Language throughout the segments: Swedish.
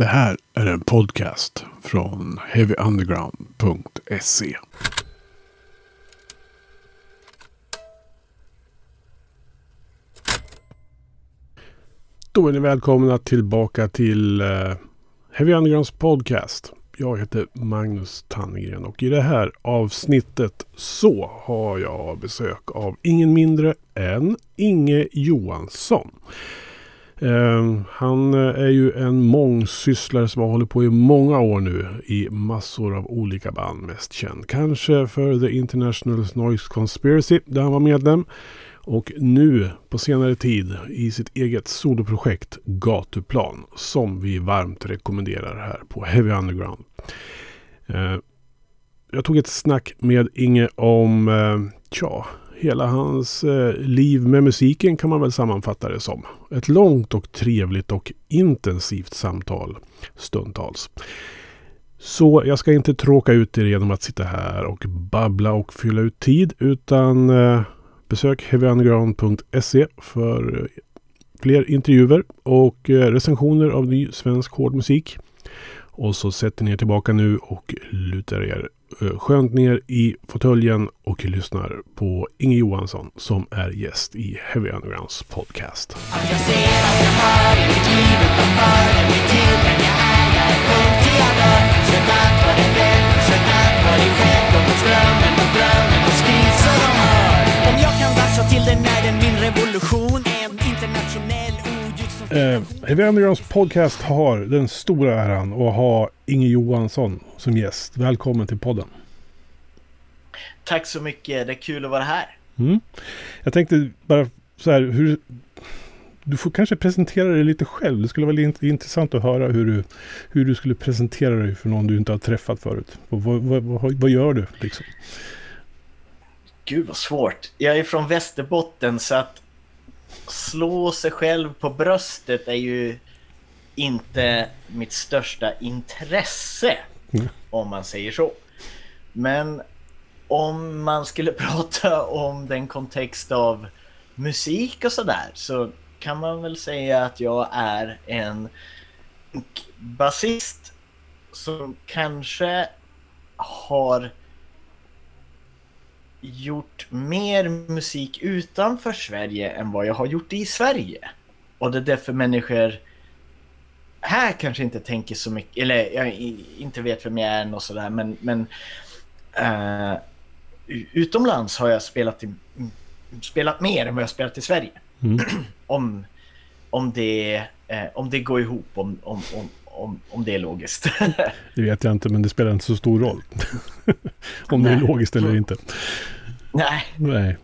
Det här är en podcast från heavyunderground.se. Då är ni välkomna tillbaka till eh, Heavy Undergrounds podcast. Jag heter Magnus Tannegren och i det här avsnittet så har jag besök av ingen mindre än Inge Johansson. Ehm, eh, han är ju en mångsysslare som har hållit på i många år nu i massor av olika band. Mest känd kanske för The International Noise Conspiracy där han var medlem. Och nu på senare tid i sitt eget soloprojekt Gatuplan som vi varmt rekommenderar här på Heavy Underground. Eh, jag tog ett snack med Inge om, eh, tja, hela hans eh, liv med musiken kan man väl sammanfatta det som. Ett långt och trevligt och intensivt samtal stundtals. Så jag ska inte tråka ut er genom att sitta här och babbla och fylla ut tid utan eh, besök heavyunderground.se för eh, fler intervjuer och eh, recensioner av ny svensk hårdmusik. Och så sätter ni er tillbaka nu och lutar er eh, skönt ner i fåtöljen och lyssnar på Inge Johansson som är gäst i Heavy Undergrounds podcast. Om jag kan dansa till den är det min revolution, en internationell Eh, Heavy Undergrounds podcast har den stora äran att ha Inge Johansson som gäst. Välkommen till podden. Tack så mycket, det är kul att vara här. Mm. Jag tänkte bara så här, hur, du får kanske presentera dig lite själv. Det skulle vara intressant att höra hur du, hur du skulle presentera dig för någon du inte har träffat förut. Och vad, vad, vad, vad gör du liksom? Gud vad svårt. Jag är från Västerbotten så att slå sig själv på bröstet är ju inte mitt största intresse. Mm. Om man säger så. Men om man skulle prata om den kontext av musik och sådär så kan man väl säga att jag är en basist som kanske har gjort mer musik utanför Sverige än vad jag har gjort i Sverige. Och det är därför människor här kanske inte tänker så mycket, eller jag inte vet vem jag är och sådär, men, men uh, utomlands har jag spelat, i, spelat mer än vad jag spelat i Sverige. Mm. om, om, det, uh, om det går ihop, om, om, om, om, om det är logiskt. det vet jag inte, men det spelar inte så stor roll. om Nej. det är logiskt eller inte. Nej. Nej.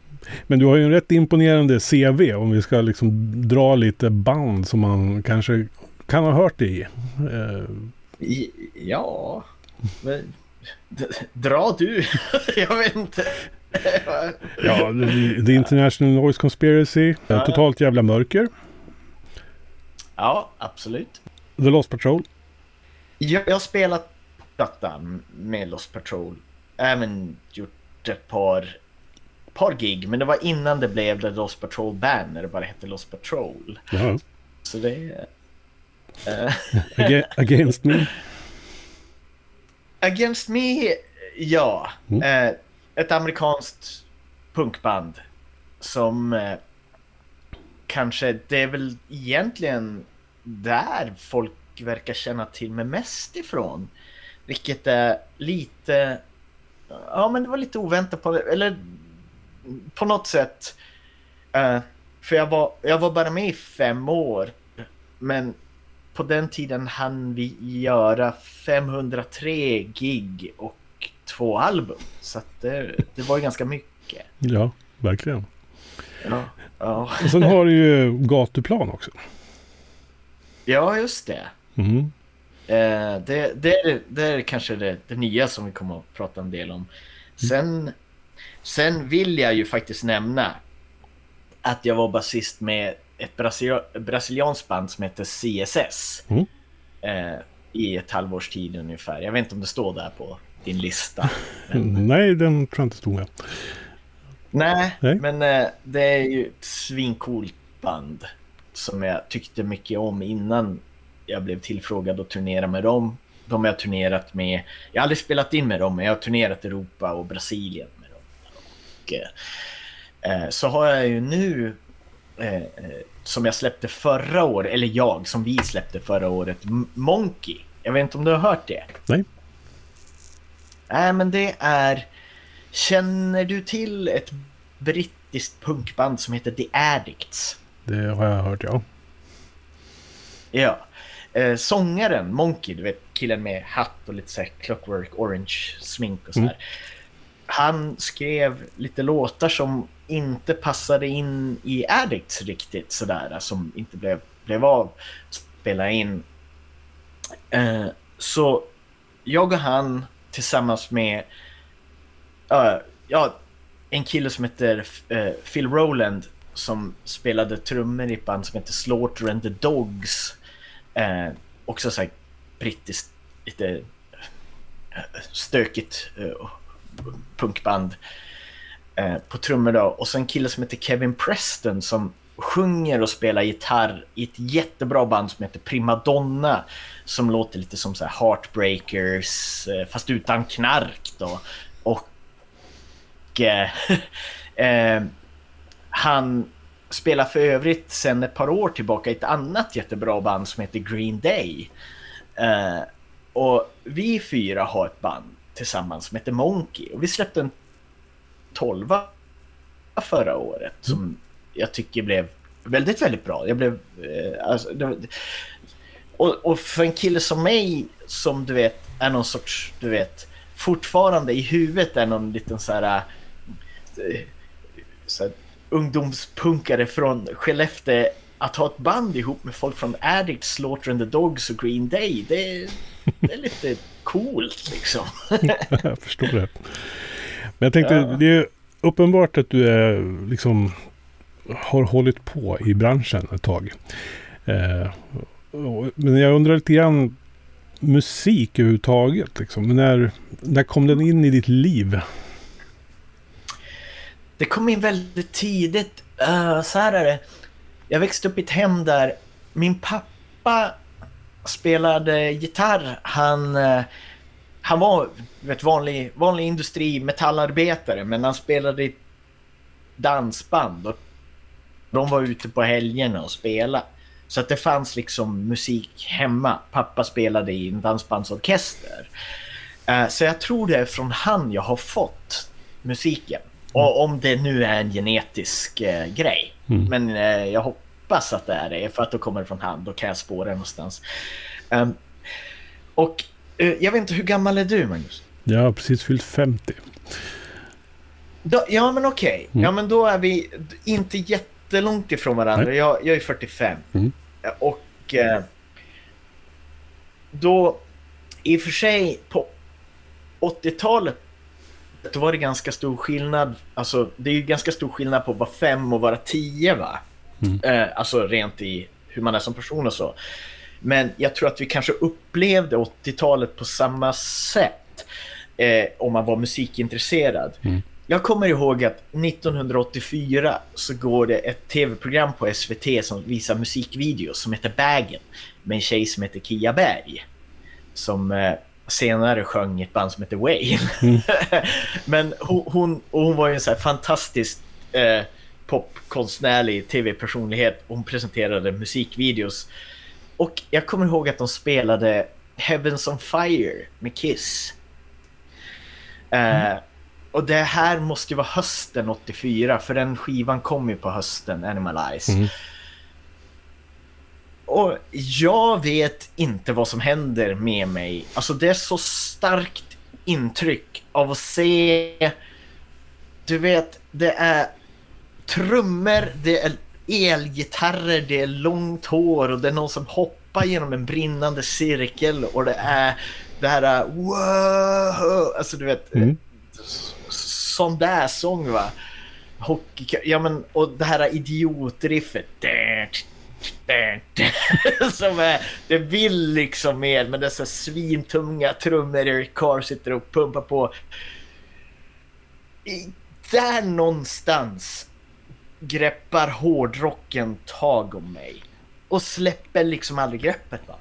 Men du har ju en rätt imponerande CV om vi ska liksom dra lite band som man kanske kan ha hört i. Uh. Ja, men, dra du. jag vet inte. ja, the, International Noise Conspiracy. Totalt jävla mörker. Ja, absolut. The Lost Patrol. Jag, jag har spelat plattan med Lost Patrol. Även gjort ett par, par gig, men det var innan det blev The Lost Patrol Band, när det bara hette Lost Patrol. Ja. Så det... Uh... Against Me? Against Me, ja. Mm. Uh, ett amerikanskt punkband som uh, kanske, det är väl egentligen där folk verkar känna till mig mest ifrån. Vilket är lite... Ja, men det var lite oväntat på Eller på något sätt. Uh, för jag var, jag var bara med i fem år. Men på den tiden hann vi göra 503 gig och två album. Så det, det var ju ganska mycket. Ja, verkligen. Ja, ja. Och sen har du ju gatuplan också. Ja, just det. Mm. Eh, det, det, är, det är kanske det, det, nya som vi kommer att prata en del om. Sen, sen vill jag ju faktiskt nämna att jag var basist med ett brasil, brasilianskt band som heter CSS. Mm. Eh, I ett halvårs tid ungefär. Jag vet inte om det står där på din lista. Men... Nej, den tror jag inte stod med. Nej, Nej. men eh, det är ju ett svincoolt band som jag tyckte mycket om innan jag blev tillfrågad att turnera med dem. De har jag turnerat med. Jag har aldrig spelat in med dem, men jag har turnerat Europa och Brasilien med dem. Och, eh, så har jag ju nu, eh, som jag släppte förra året, eller jag, som vi släppte förra året, Monkey. Jag vet inte om du har hört det? Nej. Nej, men det är... Känner du till ett brittiskt punkband som heter The Addicts? Det har jag hört, ja. Ja. Eh, sångaren Monkey, du vet killen med hatt och lite så clockwork orange smink och så här. Mm. Han skrev lite låtar som inte passade in i Addicts riktigt sådär, som inte blev, blev av spela in. Eh, så jag och han tillsammans med uh, ja, en kille som heter uh, Phil Rowland som spelade trummor i ett band som heter Slaughter and the Dogs. Eh, också så här brittiskt, lite eh, stökigt eh, punkband eh, på trummor då. Och så en kille som heter Kevin Preston som sjunger och spelar gitarr i ett jättebra band som heter Primadonna som låter lite som så här Heartbreakers fast utan knark då. Och eh, eh, han spelar för övrigt sedan ett par år tillbaka i ett annat jättebra band som heter Green Day. Eh, och vi fyra har ett band tillsammans som heter Monkey och vi släppte en tolva förra året som mm. jag tycker blev väldigt, väldigt bra. Jag blev... Eh, alltså, det, och, och, för en kille som mig som du vet är någon sorts, du vet, fortfarande i huvudet är någon liten så här, eh, så här ungdomspunkare från Skellefteå att ha ett band ihop med folk från Addict, Slaughter and the Dogs och Green Day, det, det är lite coolt liksom. jag förstår det. Men jag tänkte, ja. det är uppenbart att du är liksom har hållit på i branschen ett tag. Eh, men jag undrar lite grann musik överhuvudtaget. Liksom. När, när kom den in i ditt liv? Det kom in väldigt tidigt. Uh, så här är det. Jag växte upp i ett hem där min pappa spelade gitarr. Han, uh, han var vet, vanlig, vanlig industri metallarbetare men han spelade i dansband. Och de var ute på helgerna och spelade. Så att det fanns liksom musik hemma. Pappa spelade i en dansbandsorkester. Uh, så jag tror det är från han jag har fått musiken. Och om det nu är en genetisk uh, grej. Mm. Men uh, jag hoppas att det är det. För att då kommer det från han. Då kan jag spåra någonstans. Um, och jag vet inte, hur gammal är du Magnus? Jag har precis fyllt 50. Då, ja men okej. Okay. Mm. Ja men då är vi inte jätte jättelångt ifrån varandra. Jag, jag är 45. Mm. Och eh, då, i och för sig på 80-talet då var det ganska stor skillnad. Alltså, det är ju ganska stor skillnad på att vara fem och vara tio va? Mm. Eh, alltså rent i hur man är som person och så. Men jag tror att vi kanske upplevde 80-talet på samma sätt eh, om man var musikintresserad. Mm. Jag kommer ihåg att 1984 så går det ett tv-program på SVT som visar musikvideos som heter Bagen med en tjej som heter Kia Berg. Som eh, senare sjöng i ett band som heter Wayne. Mm. Men hon, hon, och hon var ju en så här fantastisk eh, popkonstnärlig tv-personlighet. Hon presenterade musikvideos. Och jag kommer ihåg att de spelade Heavens on Fire med Kiss. Eh, mm. Och det här måste ju vara hösten 84 för den skivan kom ju på hösten, Animalize. Mm. Och jag vet inte vad som händer med mig. Alltså det är så starkt intryck av att se... Du vet, det är trummor, det är elgitarrer, det är långt hår och det är någon som hoppar genom en brinnande cirkel och det är det här wow, alltså du vet, mm sån där sång va. Hockey, ja men och det här idiotriffet. Som är, det vill liksom mer med dessa svintunga trummor Eric Carr sitter och pumpar på. I, där någonstans greppar hårdrocken tag om mig. Och släpper liksom aldrig greppet va.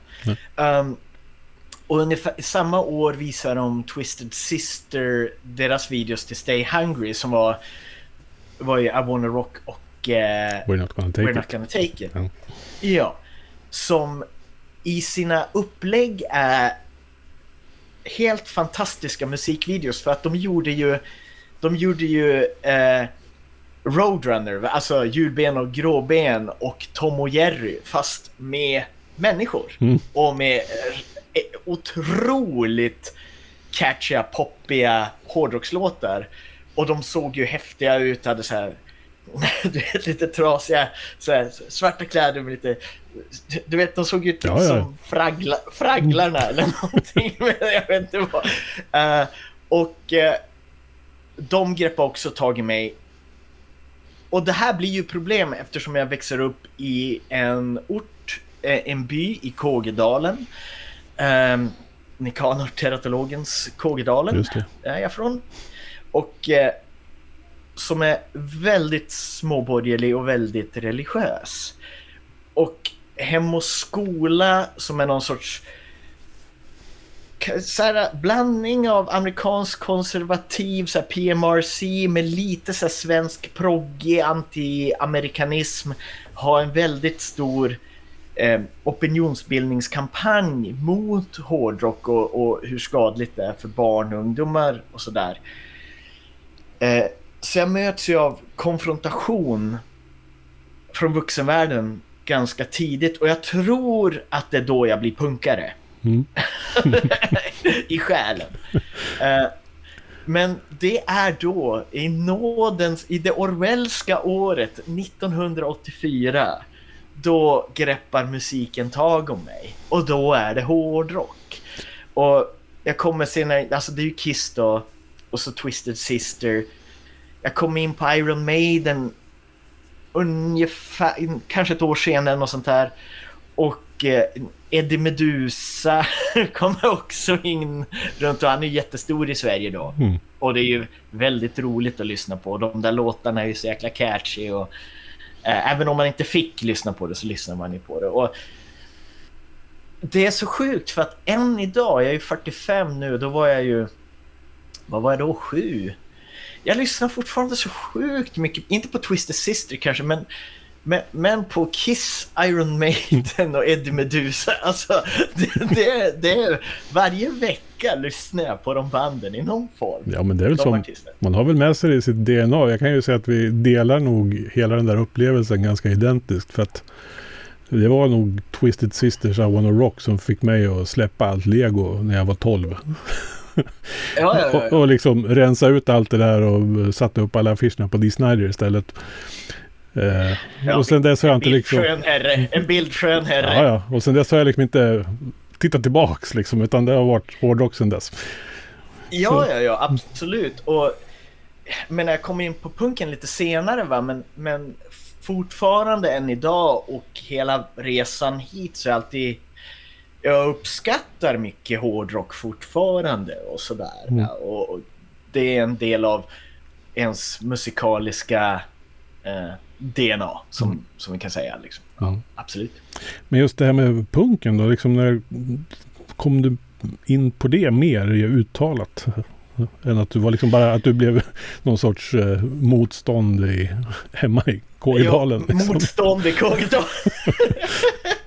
Um, och ungefär samma år visade de Twisted Sister, deras videos till Stay Hungry som var, var ju I wanna rock och We're not gonna take We're it. not gonna take it. Ja. Ja. Som i sina upplägg är helt fantastiska musikvideos för att de gjorde ju de gjorde ju eh, Roadrunner, alltså julben och gråben och Tom och Jerry fast med människor. Mm. Och med eh, otroligt catchiga, poppiga hårdrockslåtar. Och de såg ju häftiga ut, hade så här du vet, lite trasiga så här, svarta kläder med lite... Du vet, de såg ut Ja, ja. som fraggla, Fragglarna eller någonting. Men jag vet inte vad. Eh, och eh, de greppade också tag i mig. Och det här blir ju problem eftersom jag växer upp i en ort, eh, en by i Kågedalen. Um, Nikanor teratologens Kågedalen är jag från. Och som är väldigt småborgerlig och väldigt religiös. Och Hem och skola som är någon sorts så här, blandning av amerikansk konservativ så här, PMRC med lite så här, svensk proggig anti-amerikanism har en väldigt stor eh, opinionsbildningskampanj mot hårdrock och, och hur skadligt det är för barn och ungdomar och sådär. Eh, så jag möts ju av konfrontation från vuxenvärlden ganska tidigt och jag tror att det är då jag blir punkare. Mm. I själen. Eh, men det är då i nådens, i det Orwellska året 1984 då greppar musiken tag om mig. Och då är det hårdrock. Och jag kommer senare, alltså det är ju Kiss då, och så Twisted Sister. Jag kom in på Iron Maiden ungefär, kanske ett år senare och sånt där. Och eh, Eddie Meduza kommer också in runt och han är jättestor i Sverige då. Mm. Och det är ju väldigt roligt att lyssna på. De där låtarna är ju så jäkla catchy och eh, även om man inte fick lyssna på det så lyssnar man ju på det. Och det är så sjukt för att än idag, jag är ju 45 nu, då var jag ju, vad var jag då, sju? Jag lyssnar fortfarande så sjukt mycket, inte på Twisted Sister kanske, men men, men på Kiss, Iron Maiden och Eddie Meduza, alltså det, det, det är varje vecka lyssnar jag på de banden i någon form. Ja, men det är väl De som... Man har väl med sig det i sitt DNA. Jag kan ju säga att vi delar nog hela den där upplevelsen ganska identiskt. För att det var nog Twisted Sisters I Wanna Rock som fick mig att släppa allt lego när jag var 12. Ja, ja, ja, Och, och liksom rensa ut allt det där och satte upp alla affischerna på Dee Snider istället. Eh, Ja, och sen dess har jag En inte liksom... bildskön herre, en bildskön herre. Ja, ja. Och sen dess har jag liksom inte tittat tillbaks liksom. Utan det har varit hårdrock sen dess. Ja, ja, ja, absolut. Och, men jag kom in på punken lite senare, va? Men, men fortfarande än idag och hela resan hit så är jag alltid... Jag uppskattar mycket hårdrock fortfarande och sådär. Mm. Och, och det är en del av ens musikaliska eh, DNA, som, Mm. som vi kan säga. Liksom. Ja. Absolut. Men just det här med punken då, liksom när kom du in på det mer uttalat? Än att du var liksom bara att du blev någon sorts eh, motstånd i, hemma i Kågedalen. Ja, Liksom. Motstånd i Kågedalen.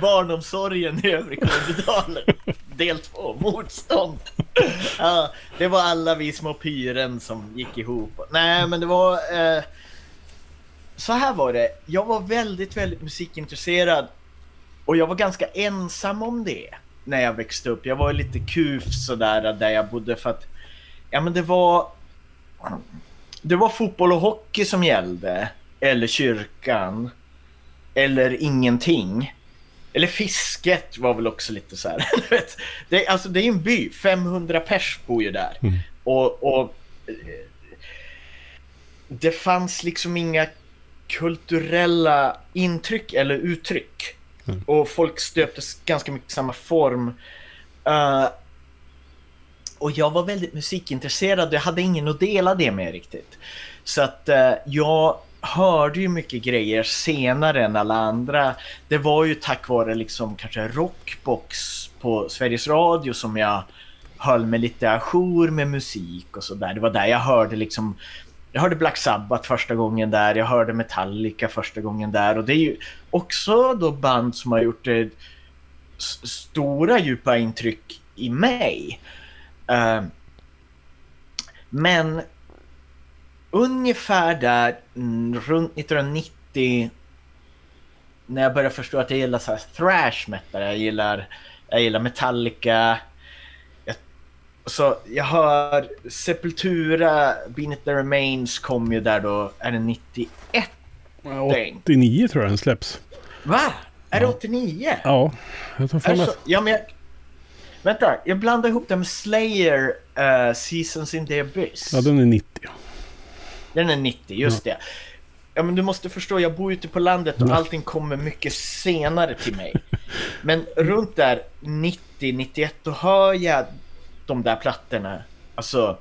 Barnomsorgen i övre Kågedalen. Del två, motstånd. Ja, det var alla vi små pyren som gick ihop. Nej, men det var... Eh, så här var det. Jag var väldigt, väldigt musikintresserad. Och jag var ganska ensam om det när jag växte upp. Jag var lite kuf sådär där jag bodde för att... Ja, men det var... Det var fotboll och hockey som gällde. Eller kyrkan. Eller ingenting. Eller fisket var väl också lite så här. det, alltså det är en by, 500 pers bor ju där. Mm. Och, och eh, det fanns liksom inga kulturella intryck eller uttryck. Mm. Och folk stöptes ganska mycket i samma form. Eh, och jag var väldigt musikintresserad jag hade ingen att dela det med riktigt. Så att eh, jag hörde ju mycket grejer senare än alla andra. Det var ju tack vare liksom kanske Rockbox på Sveriges Radio som jag höll mig lite ajour med musik och sådär. Det var där jag hörde liksom jag hörde Black Sabbath första gången där, jag hörde Metallica första gången där och det är ju också då band som har gjort det stora djupa intryck i mig. Uh, men ungefär där runt 1990 när jag började förstå att jag gillar så här thrash metal, jag gillar, jag gillar Metallica. Jag, så jag hör Sepultura, Beneath the Remains kom ju där då, är det 91? 89 tror jag den släpps. Va? Är det 89? Ja, jag tar för mig. Ja, men jag, vänta, jag blandar ihop det med Slayer, uh, Seasons in the Abyss. Ja, den är 90. Den är 90, just det. Ja, men du måste förstå, jag bor ute på landet och allting kommer mycket senare till mig. Men runt där 90, 91, då hör jag de där plattorna. Alltså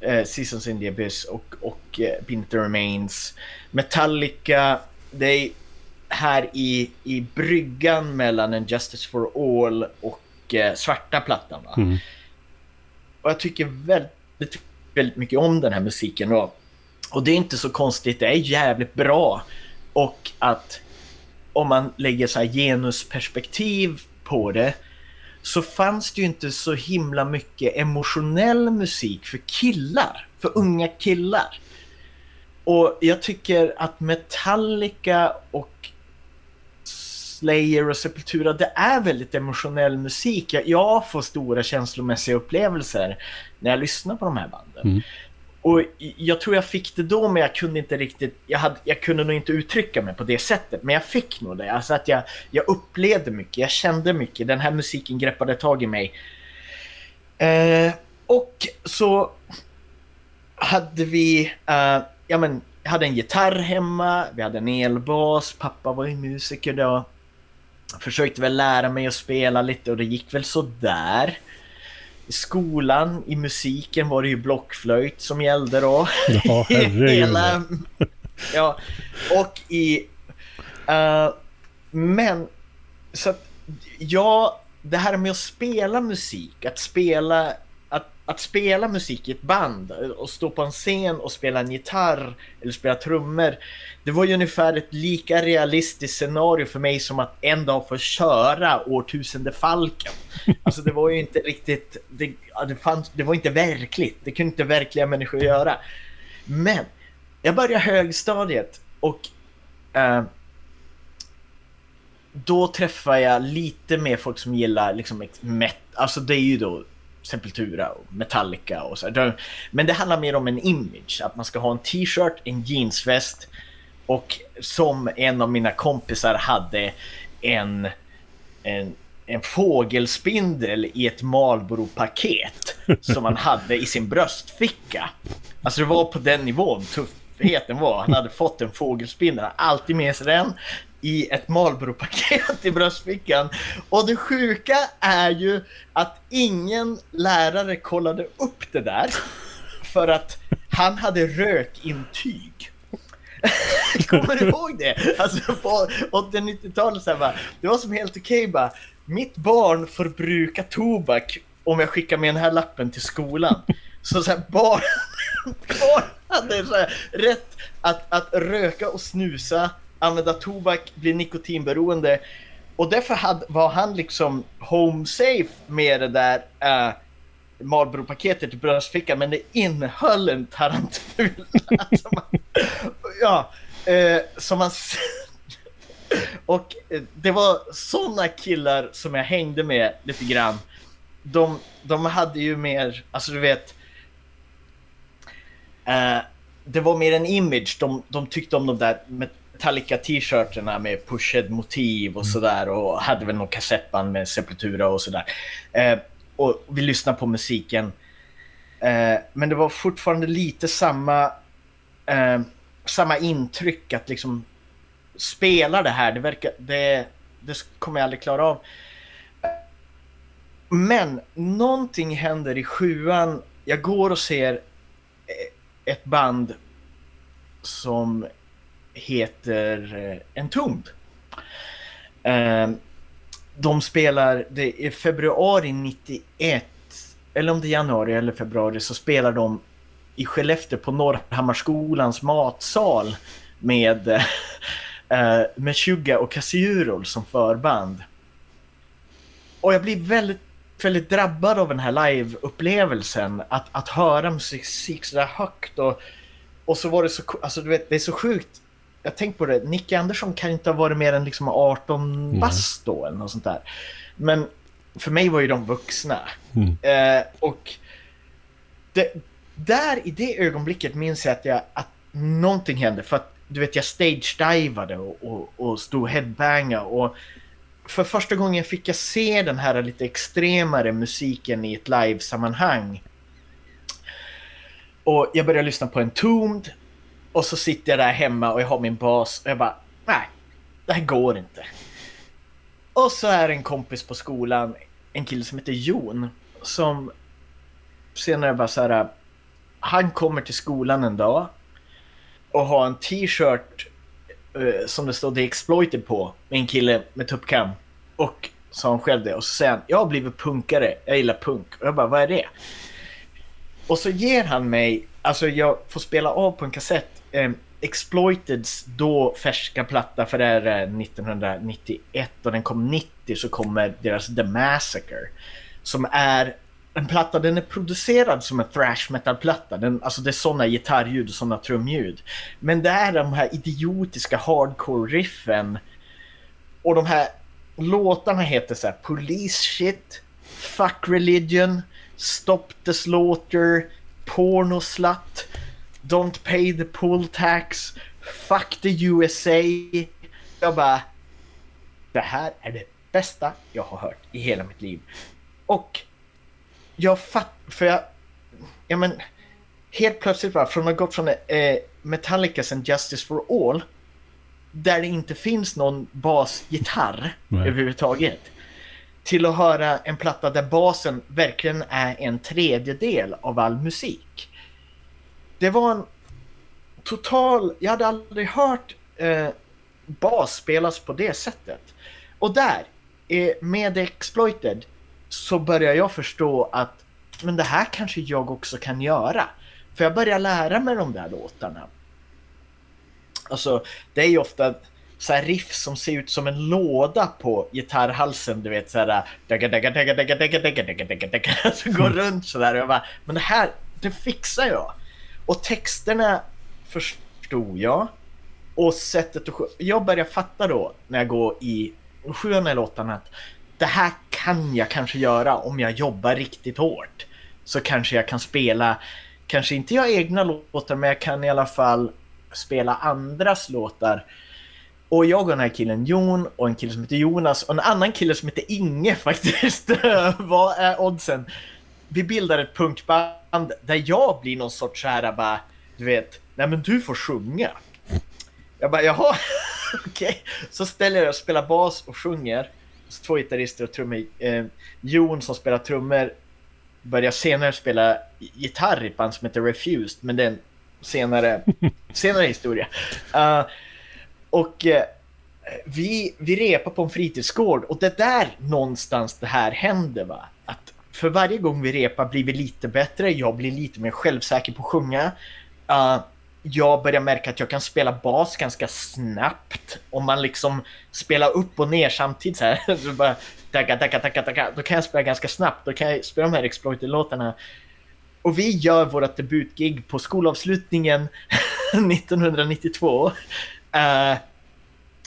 eh, Seasons in the Abyss och, och eh, Pinter Remains. Metallica, det är här i, i bryggan mellan en Justice for All och eh, svarta plattan. Mm. Och jag tycker väldigt, väldigt mycket om den här musiken. Och och det är inte så konstigt, det är jävligt bra. Och att om man lägger så här genusperspektiv på det så fanns det ju inte så himla mycket emotionell musik för killar, för unga killar. Och jag tycker att Metallica och Slayer och Sepultura, det är väldigt emotionell musik. Jag, jag får stora känslomässiga upplevelser när jag lyssnar på de här banden. Mm. Och jag tror jag fick det då, men jag kunde inte riktigt, jag, hade, jag kunde nog inte uttrycka mig på det sättet, men jag fick nog det. Alltså att jag, jag upplevde mycket, jag kände mycket, den här musiken greppade tag i mig. Eh, och så hade vi, eh, ja men, jag hade en gitarr hemma, vi hade en elbas, pappa var ju musiker då. försökte väl lära mig att spela lite och det gick väl så där. I skolan, i musiken var det ju blockflöjt som gällde då. Ja, Hela, ja, och i... Uh, men, så att ja, det här med att spela musik, att spela att spela musik i ett band och stå på en scen och spela en gitarr eller spela trummor. Det var ju ungefär ett lika realistiskt scenario för mig som att en dag få köra årtusende Falken. Alltså det var ju inte riktigt, det, det, fanns, det var inte verkligt. Det kunde inte verkliga människor göra. Men jag började högstadiet och uh, då träffade jag lite mer folk som gillar liksom met, alltså det är ju då Sepultura och Metallica och så. Men det handlar mer om en image, att man ska ha en t-shirt, en jeansväst och som en av mina kompisar hade en, en, en fågelspindel i ett Marlboro-paket som han hade i sin bröstficka. Alltså det var på den nivån tuffheten var. Han hade fått en fågelspindel, alltid med sig den i ett Marlboro-paket i bröstfickan. Och det sjuka är ju att ingen lärare kollade upp det där för att han hade rökintyg. Kommer du ihåg det? Alltså på 80-90-talet så här bara, det var som helt okej okay, bara, mitt barn får bruka tobak om jag skickar med den här lappen till skolan. Så så här, barn, barn hade så här, rätt att, att röka och snusa använda tobak, bli nikotinberoende. Och därför hade, var han liksom home safe med det där uh, Marlboro-paketet i bröstfickan, men det innehöll en tarantula. alltså man, ja, uh, som man... och uh, det var sådana killar som jag hängde med lite grann. De, de hade ju mer, alltså du vet... Uh, det var mer en image. De, de tyckte om de där med t-shirterna med pushed motiv och mm. sådär och hade väl någon kassettband med Sepultura och sådär. Eh, och vi lyssnade på musiken. Eh, men det var fortfarande lite samma, eh, samma intryck att liksom spela det här, det verkar, det, det kommer jag aldrig klara av. Men någonting händer i sjuan. Jag går och ser eh, ett band som heter eh, Entombed. Ehm, de spelar, det är februari 91, eller om det är januari eller februari, så spelar de i Skellefteå på Norrhammarskolans matsal med, eh, eh, med Suga och Kasiurol som förband. Och jag blir väldigt, väldigt drabbad av den här live-upplevelsen. Att, att höra musik sådär högt och, och så var det så, alltså du vet, det är så sjukt. Jag tänkte på det, Nicky Andersson kan inte ha varit mer än liksom 18 mm. bast då eller något sånt där. Men för mig var ju de vuxna. Mm. Eh, och det, där i det ögonblicket minns jag att, jag att någonting hände. För att du vet, jag stage-divade och, och, och stod headbanga och för första gången fick jag se den här lite extremare musiken i ett livesammanhang. Och jag började lyssna på en Entombed och så sitter jag där hemma och jag har min bas och jag bara, nej, det här går inte. Och så är det en kompis på skolan, en kille som heter Jon, som senare bara så här, han kommer till skolan en dag och har en t-shirt uh, som det står The Exploited på med en kille med tuppkam. Och sa han själv det. Och så säger han, jag har blivit punkare, jag gillar punk. Och jag bara, vad är det? Och så ger han mig, alltså jag får spela av på en kassett, eh, Exploiteds då färska platta, för det är 1991 och den kom 90 så kommer deras The Massacre. Som är en platta, den är producerad som en thrash metal-platta. Den, alltså det är sådana gitarrljud och sådana trumljud. Men det är de här idiotiska hardcore-riffen. Och de här låtarna heter så här Police Shit, Fuck Religion, Stop the Slaughter, Porno Slut, Don't Pay the Pull Tax, Fuck the USA. Jag bara... Det här är det bästa jag har hört i hela mitt liv. Och jag fattar, för jag, ja men, helt plötsligt bara, från att ha gått från eh, Metallicas and Justice for All, där det inte finns någon basgitarr Nej. överhuvudtaget, till att höra en platta där basen verkligen är en tredjedel av all musik. Det var en total, jag hade aldrig hört eh, bas spelas på det sättet. Och där, eh, med Exploited, så börjar jag förstå att men det här kanske jag också kan göra. För jag börjar lära mig de där låtarna. Alltså, det är ju ofta så här riff som ser ut som en låda på gitarrhalsen, du vet såhär så går runt sådär och jag bara, men det här, det fixar jag. Och texterna förstod jag. Och sättet att Jag börjar fatta då när jag går i sjuan eller åttan, att det här kan jag kanske göra om jag jobbar riktigt hårt. Så kanske jag kan spela, kanske inte jag egna låtar, men jag kan i alla fall spela andras låtar. Och jag och den här killen Jon och en kille som heter Jonas och en annan kille som heter Inge faktiskt. Vad är oddsen? Vi bildar ett punkband där jag blir någon sorts så här bara, du vet, nej men du får sjunga. Jag bara, jaha, okej. Okay. Så ställer jag och spelar bas och sjunger två gitarrister och trummor. Eh, Jon som spelar trummor börjar senare spela gitarr i ett band som heter Refused, men det är en senare, senare historia. Uh, och uh, vi, vi repar på en fritidsgård och det är där någonstans det här händer va. För varje gång vi repar blir vi lite bättre, jag blir lite mer självsäker på att sjunga. Uh, jag börjar märka att jag kan spela bas ganska snabbt. Om man liksom spelar upp och ner samtidigt så här. Så bara, dagga, dagga, dagga, dagga, då kan jag spela ganska snabbt. Då kan jag spela de här Exploited-låtarna. Och vi gör vårt debutgig på skolavslutningen 1992. Uh,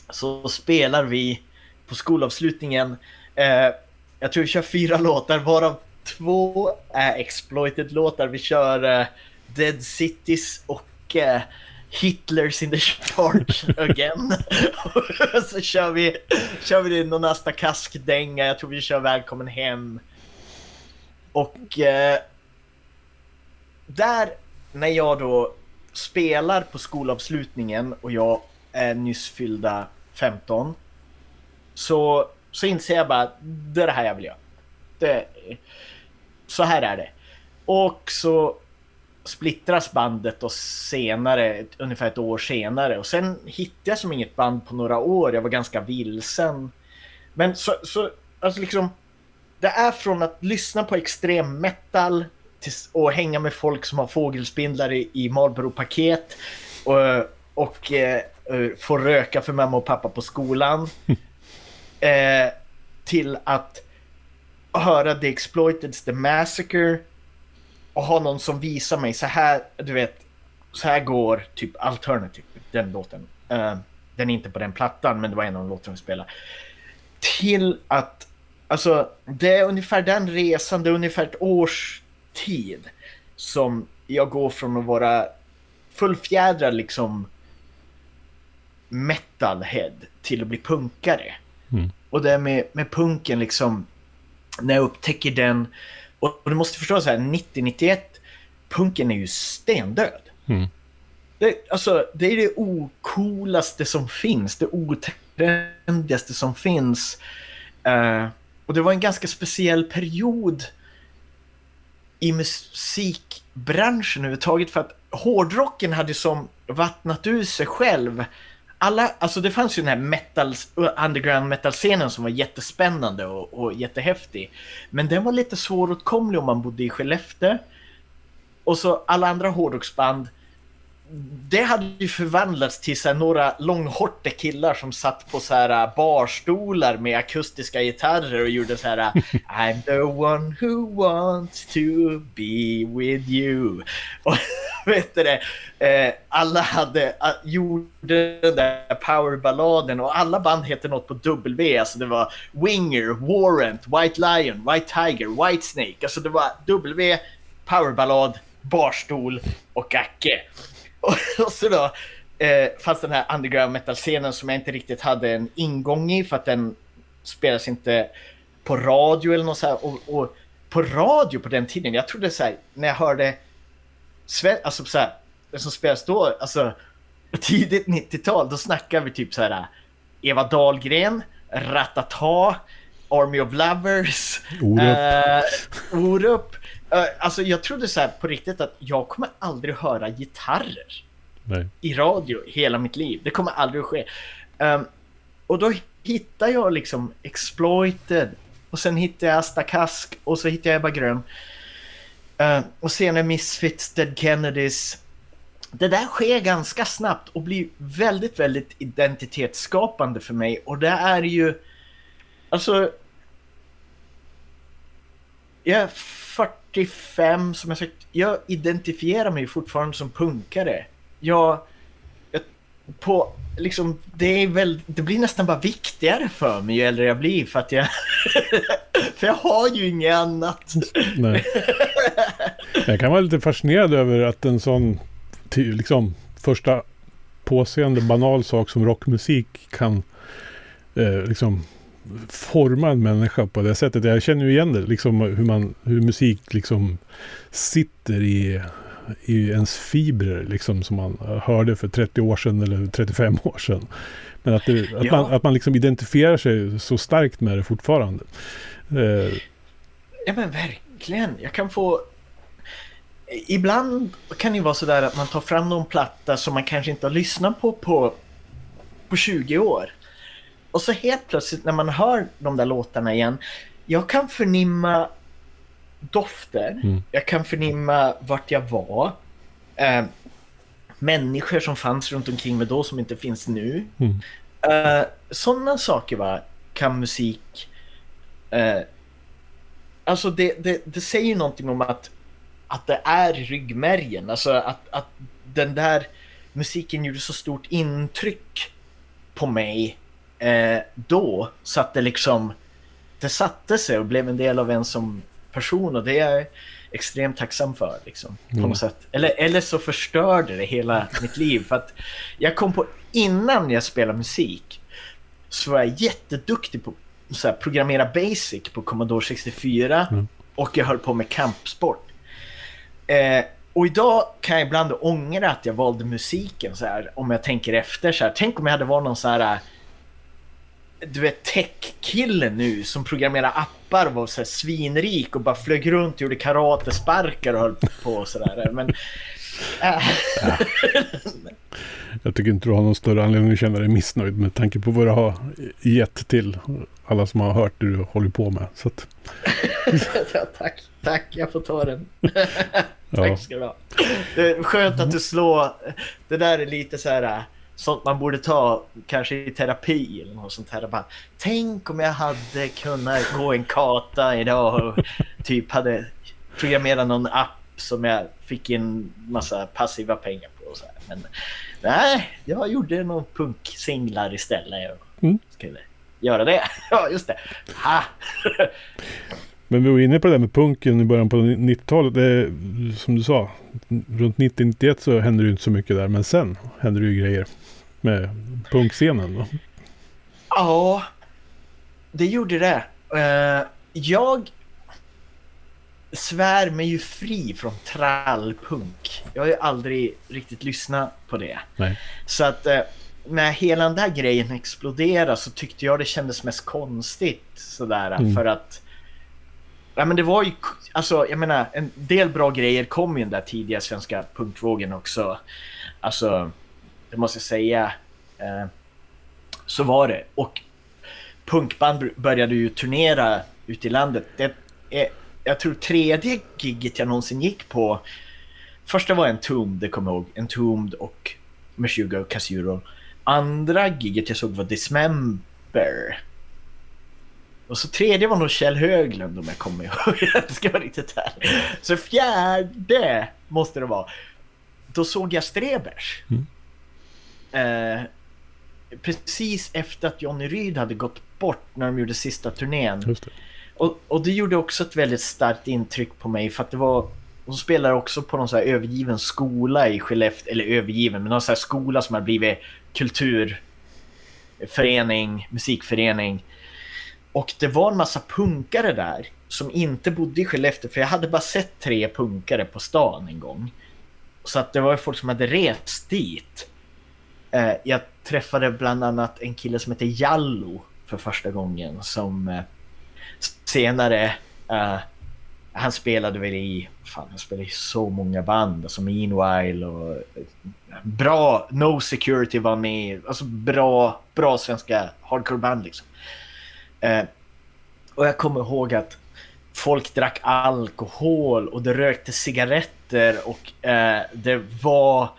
så spelar vi på skolavslutningen. Uh, jag tror vi kör fyra låtar varav två är Exploited-låtar. Vi kör uh, Dead Cities och uh, Hitlers in the charge again. så kör vi, kör vi någon nästa kaskdänga, jag tror vi kör Välkommen hem. Och eh, där, när jag då spelar på skolavslutningen och jag är nyss fyllda 15. Så, så inser jag bara, det är det här jag vill göra. Det, så här är det. Och så splittras bandet och senare, ungefär ett år senare. Och sen hittade jag som inget band på några år. Jag var ganska vilsen. Men så, så alltså liksom, det är från att lyssna på extrem metal och hänga med folk som har fågelspindlar i, i Marlboro-paket och, och och få röka för mamma och pappa på skolan. eh, till att höra The Exploiteds The Massacre och ha någon som visar mig så här, du vet, så här går typ Alternative, typ, den låten. Uh, den är inte på den plattan, men det var en av de låtarna vi spelade. Till att, alltså, det är ungefär den resan, det är ungefär ett års tid som jag går från att vara fullfjädrad liksom metalhead till att bli punkare. Mm. Och det med, med punken liksom, när jag upptäcker den och du måste förstå så här, 90-91, punken är ju stendöd. Mm. Det, alltså, det är det ocoolaste som finns, det otrendigaste som finns. Uh, och det var en ganska speciell period i musikbranschen överhuvudtaget för att hårdrocken hade som vattnat ur sig själv alla, alltså det fanns ju den här metal, underground metal-scenen som var jättespännande och, och jättehäftig. Men den var lite svåråtkomlig om man bodde i Skellefteå. Och så alla andra hårdrocksband det hade ju förvandlats till så några långhårta killar som satt på så här äh, barstolar med akustiska gitarrer och gjorde så här äh, I'm the one who wants to be with you. Och vet du det, eh, alla hade, äh, gjorde den där powerballaden och alla band hette något på W, alltså det var Winger, Warrant, White Lion, White Tiger, White Snake, alltså det var W, powerballad, barstol och Acke. Och, så då eh, fanns den här underground metal-scenen som jag inte riktigt hade en ingång i för att den spelas inte på radio eller något så här. Och, och på radio på den tiden, jag trodde så här, när jag hörde alltså så här, det som spelas då, alltså tidigt 90-tal, då snackar vi typ så här Eva Dahlgren, Ratata, Army of Lovers, Orup. Uh, Orup. Alltså jag trodde så här på riktigt att jag kommer aldrig höra gitarrer Nej. i radio hela mitt liv. Det kommer aldrig att ske. Um, och då hittar jag liksom Exploited och sen hittar jag Asta Kask och så hittar jag Ebba Grön. Uh, och senare Misfits, Dead Kennedys. Det där sker ganska snabbt och blir väldigt, väldigt identitetsskapande för mig och det är ju Alltså jag är 45 som jag sagt. Jag identifierar mig fortfarande som punkare. Jag, jag på liksom det är väl det blir nästan bara viktigare för mig ju äldre jag blir för att jag för jag har ju inget annat. Nej. Jag kan vara lite fascinerad över att en sån liksom första påseende banal sak som rockmusik kan eh, liksom forma en människa på det sättet. Jag känner ju igen det, liksom hur, man, hur musik liksom sitter i, i ens fibrer, liksom som man hörde för 30 år sedan eller 35 år sedan. Men att, det, att, ja. man, att man liksom identifierar sig så starkt med det fortfarande. Eh. Ja men verkligen. Jag kan få... Ibland kan det vara sådär att man tar fram någon platta som man kanske inte har lyssnat på på, på 20 år. Och så helt plötsligt när man hör de där låtarna igen, jag kan förnimma dofter, mm. jag kan förnimma vart jag var, eh, människor som fanns runt omkring mig då som inte finns nu. Mm. Eh, Sådana saker va, kan musik... Eh, alltså det, det, det säger någonting om att, att det är ryggmärgen, alltså att, att den där musiken gjorde så stort intryck på mig eh, då så att det liksom det satte sig och blev en del av en som person och det är jag extremt tacksam för liksom, på mm. något sätt. Eller, eller så förstörde det hela mitt liv för att jag kom på innan jag spelade musik så var jag jätteduktig på att programmera basic på Commodore 64 mm. och jag höll på med kampsport. Eh, och idag kan jag ibland ångra att jag valde musiken så här, om jag tänker efter så här. Tänk om jag hade varit någon så här du vet, tech-kille nu som programmerar appar och var så här svinrik och bara flög runt och gjorde karatesparkar och höll på och sådär. Men... Äh. Jag tycker inte du har någon större anledning att känna dig missnöjd med tanke på vad du har gett till alla som har hört det du håller på med. Så att... ja, tack, tack, jag får ta den. tack ska du ha. Det är skönt att du slår. Det där är lite så här sånt man borde ta kanske i terapi eller något sånt här. Bara, Tänk om jag hade kunnat gå en kata idag och typ hade programmerat någon app som jag fick in massa passiva pengar på. Och så här. Men nej, jag gjorde någon punksinglar istället. Jag mm. skulle göra det. Ja, just det. Ha. Men vi var inne på det där med punken i början på 90-talet. Det, som du sa, runt 90-91 så hände det inte så mycket där. Men sen hände det ju grejer med punkscenen. Då. Ja, det gjorde det. Uh, jag svär mig ju fri från trallpunk. Jag har ju aldrig riktigt lyssnat på det. Nej. Så att uh, när hela den där grejen exploderade så tyckte jag det kändes mest konstigt sådär mm. för att Ja men det var ju, alltså jag menar en del bra grejer kom ju den där tidiga svenska punkvågen också. Alltså det måste jag säga. Eh, så var det. Och punkband började ju turnera ute i landet. Det är, jag tror tredje giget jag någonsin gick på. Första var en Entombed, det kommer jag ihåg. Entombed och Meshuggah och Casuro. Andra giget jag såg var Dismember. Och så tredje var nog Kjell Höglund om jag kommer ihåg. Jag ska vara riktigt ärlig. Så fjärde måste det vara. Då såg jag Strebers. Mm. Eh, precis efter att Johnny Ryd hade gått bort när de gjorde sista turnén. Det. Och, och det gjorde också ett väldigt starkt intryck på mig för att det var Hon spelar också på någon så här övergiven skola i Skellefteå, eller övergiven, men någon så här skola som har blivit kulturförening, musikförening. Och det var en massa punkare där som inte bodde i Skellefteå, för jag hade bara sett tre punkare på stan en gång. Så att det var folk som hade rest dit. Eh, jag träffade bland annat en kille som heter Jallo för första gången som eh, senare uh, han spelade väl i, fan han spelade i så många band, alltså Meanwhile och eh, bra, No Security var med, alltså bra, bra svenska hardcore-band liksom. Uh, och jag kommer ihåg att folk drack alkohol och det rökte cigaretter och uh, det var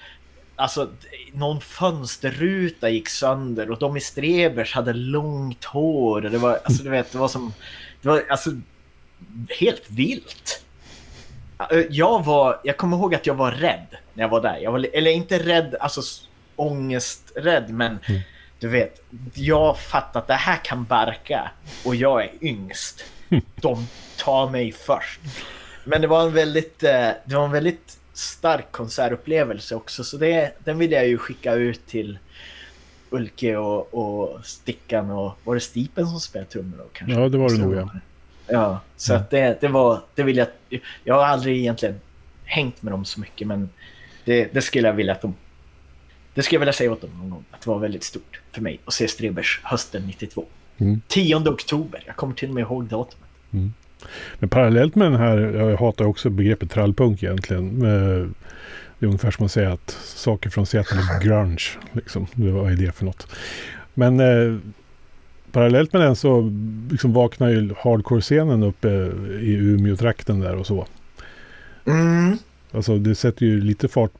Alltså, någon fönsterruta gick sönder och de i Strebers hade långt hår. Det var, alltså, du vet, det var som... Det var alltså helt vilt. Jag var... Jag kommer ihåg att jag var rädd när jag var där. Jag var, eller inte rädd, alltså ångesträdd, men mm. du vet, jag fattar att det här kan barka och jag är yngst. De tar mig först. Men det var en väldigt, eh, det var en väldigt stark konsertupplevelse också. Så det, den vill jag ju skicka ut till Ulke och, och Stickan och var det Stipen som spelade trummor då kanske? Ja, det var det nog ja. Ja, så mm. att det, det var, det vill jag, jag har aldrig egentligen hängt med dem så mycket men det, det skulle jag vilja att de, det skulle jag vilja säga åt dem någon gång, att det var väldigt stort för mig att se Strebers hösten 92. Mm. 10 oktober, jag kommer till och med ihåg datumet. Mm. Men parallellt med den här, jag hatar också begreppet trallpunk egentligen. Det är ungefär som att säga att saker från Seattle är grunge. Liksom. Vad är det för något? Men eh, parallellt med den så liksom vaknar ju hardcore-scenen uppe i Umeå-trakten där och så. Mm. Alltså det sätter ju lite fart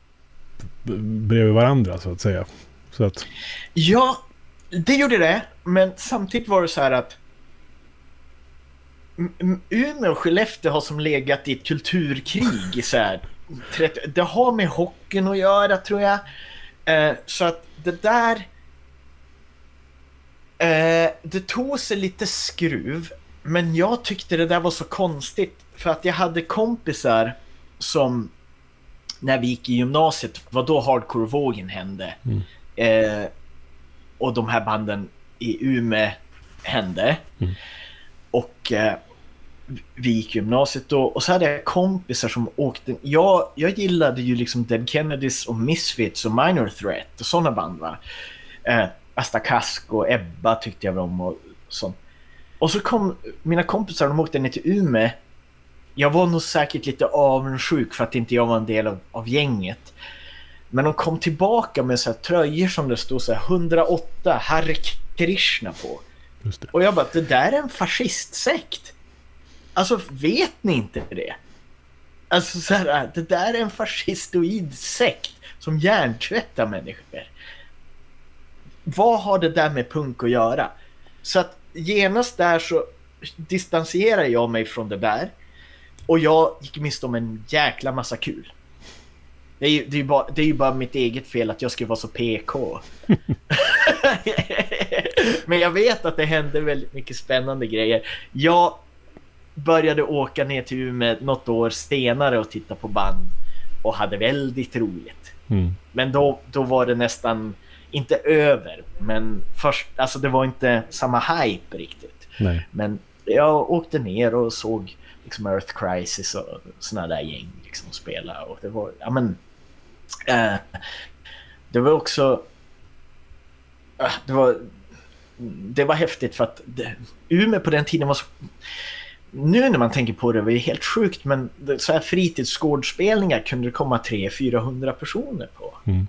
bredvid varandra så att säga. Så att... Ja, det gjorde det. Men samtidigt var det så här att Umeå och Skellefteå har som legat i ett kulturkrig i så här 30, Det har med hockeyn att göra tror jag. Eh, så att det där... Eh, det tog sig lite skruv. Men jag tyckte det där var så konstigt. För att jag hade kompisar som när vi gick i gymnasiet var då hardcore-vågen hände. Mm. Eh, och de här banden i Umeå hände. Mm. Och eh, vi gick gymnasiet då och så hade jag kompisar som åkte. Jag, jag gillade ju liksom Dead Kennedys och Misfits och Minor Threat och sådana band va. Eh, Asta Kask och Ebba tyckte jag om och sånt. Och så kom mina kompisar, de åkte ner till Umeå. Jag var nog säkert lite avundsjuk för att inte jag var en del av, av gänget. Men de kom tillbaka med så här tröjor som det stod så här 108 Hare Krishna på. Och jag bara, det där är en fascistsekt. Alltså vet ni inte det? Alltså så här, det där är en fascistoid sekt som hjärntvättar människor. Vad har det där med punk att göra? Så att genast där så distanserar jag mig från det där. Och jag gick miste om en jäkla massa kul. Det är, ju, det, är bara, det är ju bara mitt eget fel att jag skulle vara så PK. Men jag vet att det hände väldigt mycket spännande grejer. Jag började åka ner till Umeå något år senare och titta på band och hade väldigt roligt. Mm. Men då, då var det nästan, inte över, men först, alltså det var inte samma hype riktigt. Nej. Men jag åkte ner och såg liksom Earth Crisis och såna där gäng liksom spela och det var, ja men, äh, det var också, äh, det var, det var häftigt för att det, Umeå på den tiden var så nu när man tänker på det var det helt sjukt men så här fritidsgårdsspelningar kunde det komma 300-400 personer på. Mm.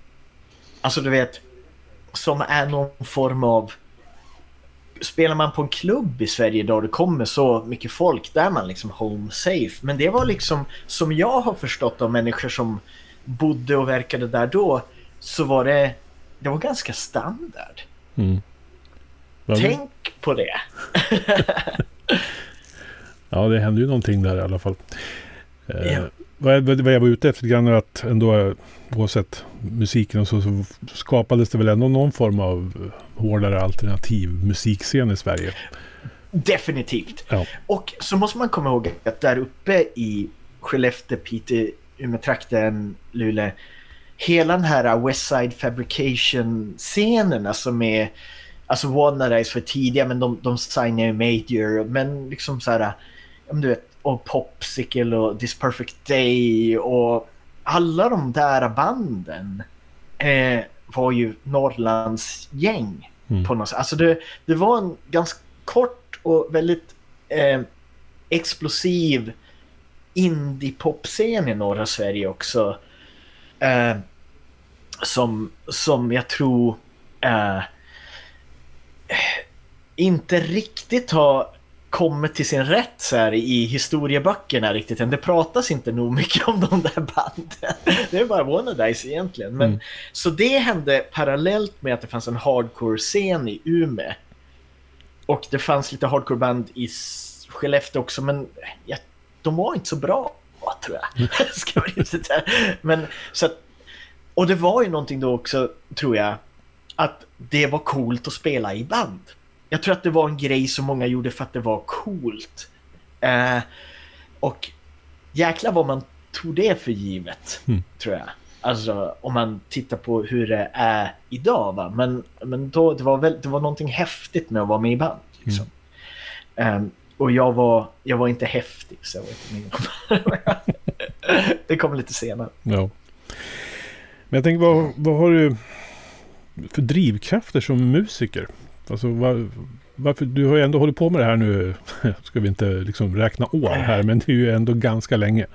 Alltså du vet, som är någon form av... Spelar man på en klubb i Sverige idag det kommer så mycket folk, där är man liksom home safe. Men det var liksom, som jag har förstått av människor som bodde och verkade där då, så var det, det var ganska standard. Mm. Tänk på det. Ja, det hände ju någonting där i alla fall. Eh, vad, vad jag var ute efter grann är att ändå oavsett musiken och så, så skapades det väl ändå någon form av hårdare alternativ musikscen i Sverige. Definitivt. Ja. Och så måste man komma ihåg att där uppe i Skellefteå, Piteå, Umeå-trakten, Luleå, hela den här West Side Fabrication-scenen, alltså med Alltså Wanna för tidiga men de, de signar ju Major men liksom så här du vet, och Popsicle och This Perfect Day och alla de där banden eh, var ju Norrlands gäng mm. på något sätt. Alltså det, det var en ganska kort och väldigt eh, explosiv indie-popscen i norra Sverige också. Eh, som, som jag tror eh, inte riktigt har kommit till sin rätt så här i historieböckerna riktigt än. Det pratas inte nog mycket om de där banden. Det är bara Wannadies egentligen. Men, mm. Så det hände parallellt med att det fanns en hardcore-scen i Umeå. Och det fanns lite hardcore-band i Skellefteå också, men ja, de var inte så bra, tror jag. Ska men, så att, och det var ju någonting då också, tror jag, att det var coolt att spela i band. Jag tror att det var en grej som många gjorde för att det var coolt. Eh, och jäklar vad man tog det för givet, mm. tror jag. Alltså om man tittar på hur det är idag. Va? Men, men då, det, var väl, det var någonting häftigt med att vara med i band. Liksom. Mm. Um, och jag var, jag var inte häftig, så jag var inte med. det kom lite senare. Ja. Men jag tänker, vad, vad har du för drivkrafter som musiker? Alltså, var, varför, du har ju ändå hållit på med det här nu, ska vi inte liksom räkna år här, men det är ju ändå ganska länge.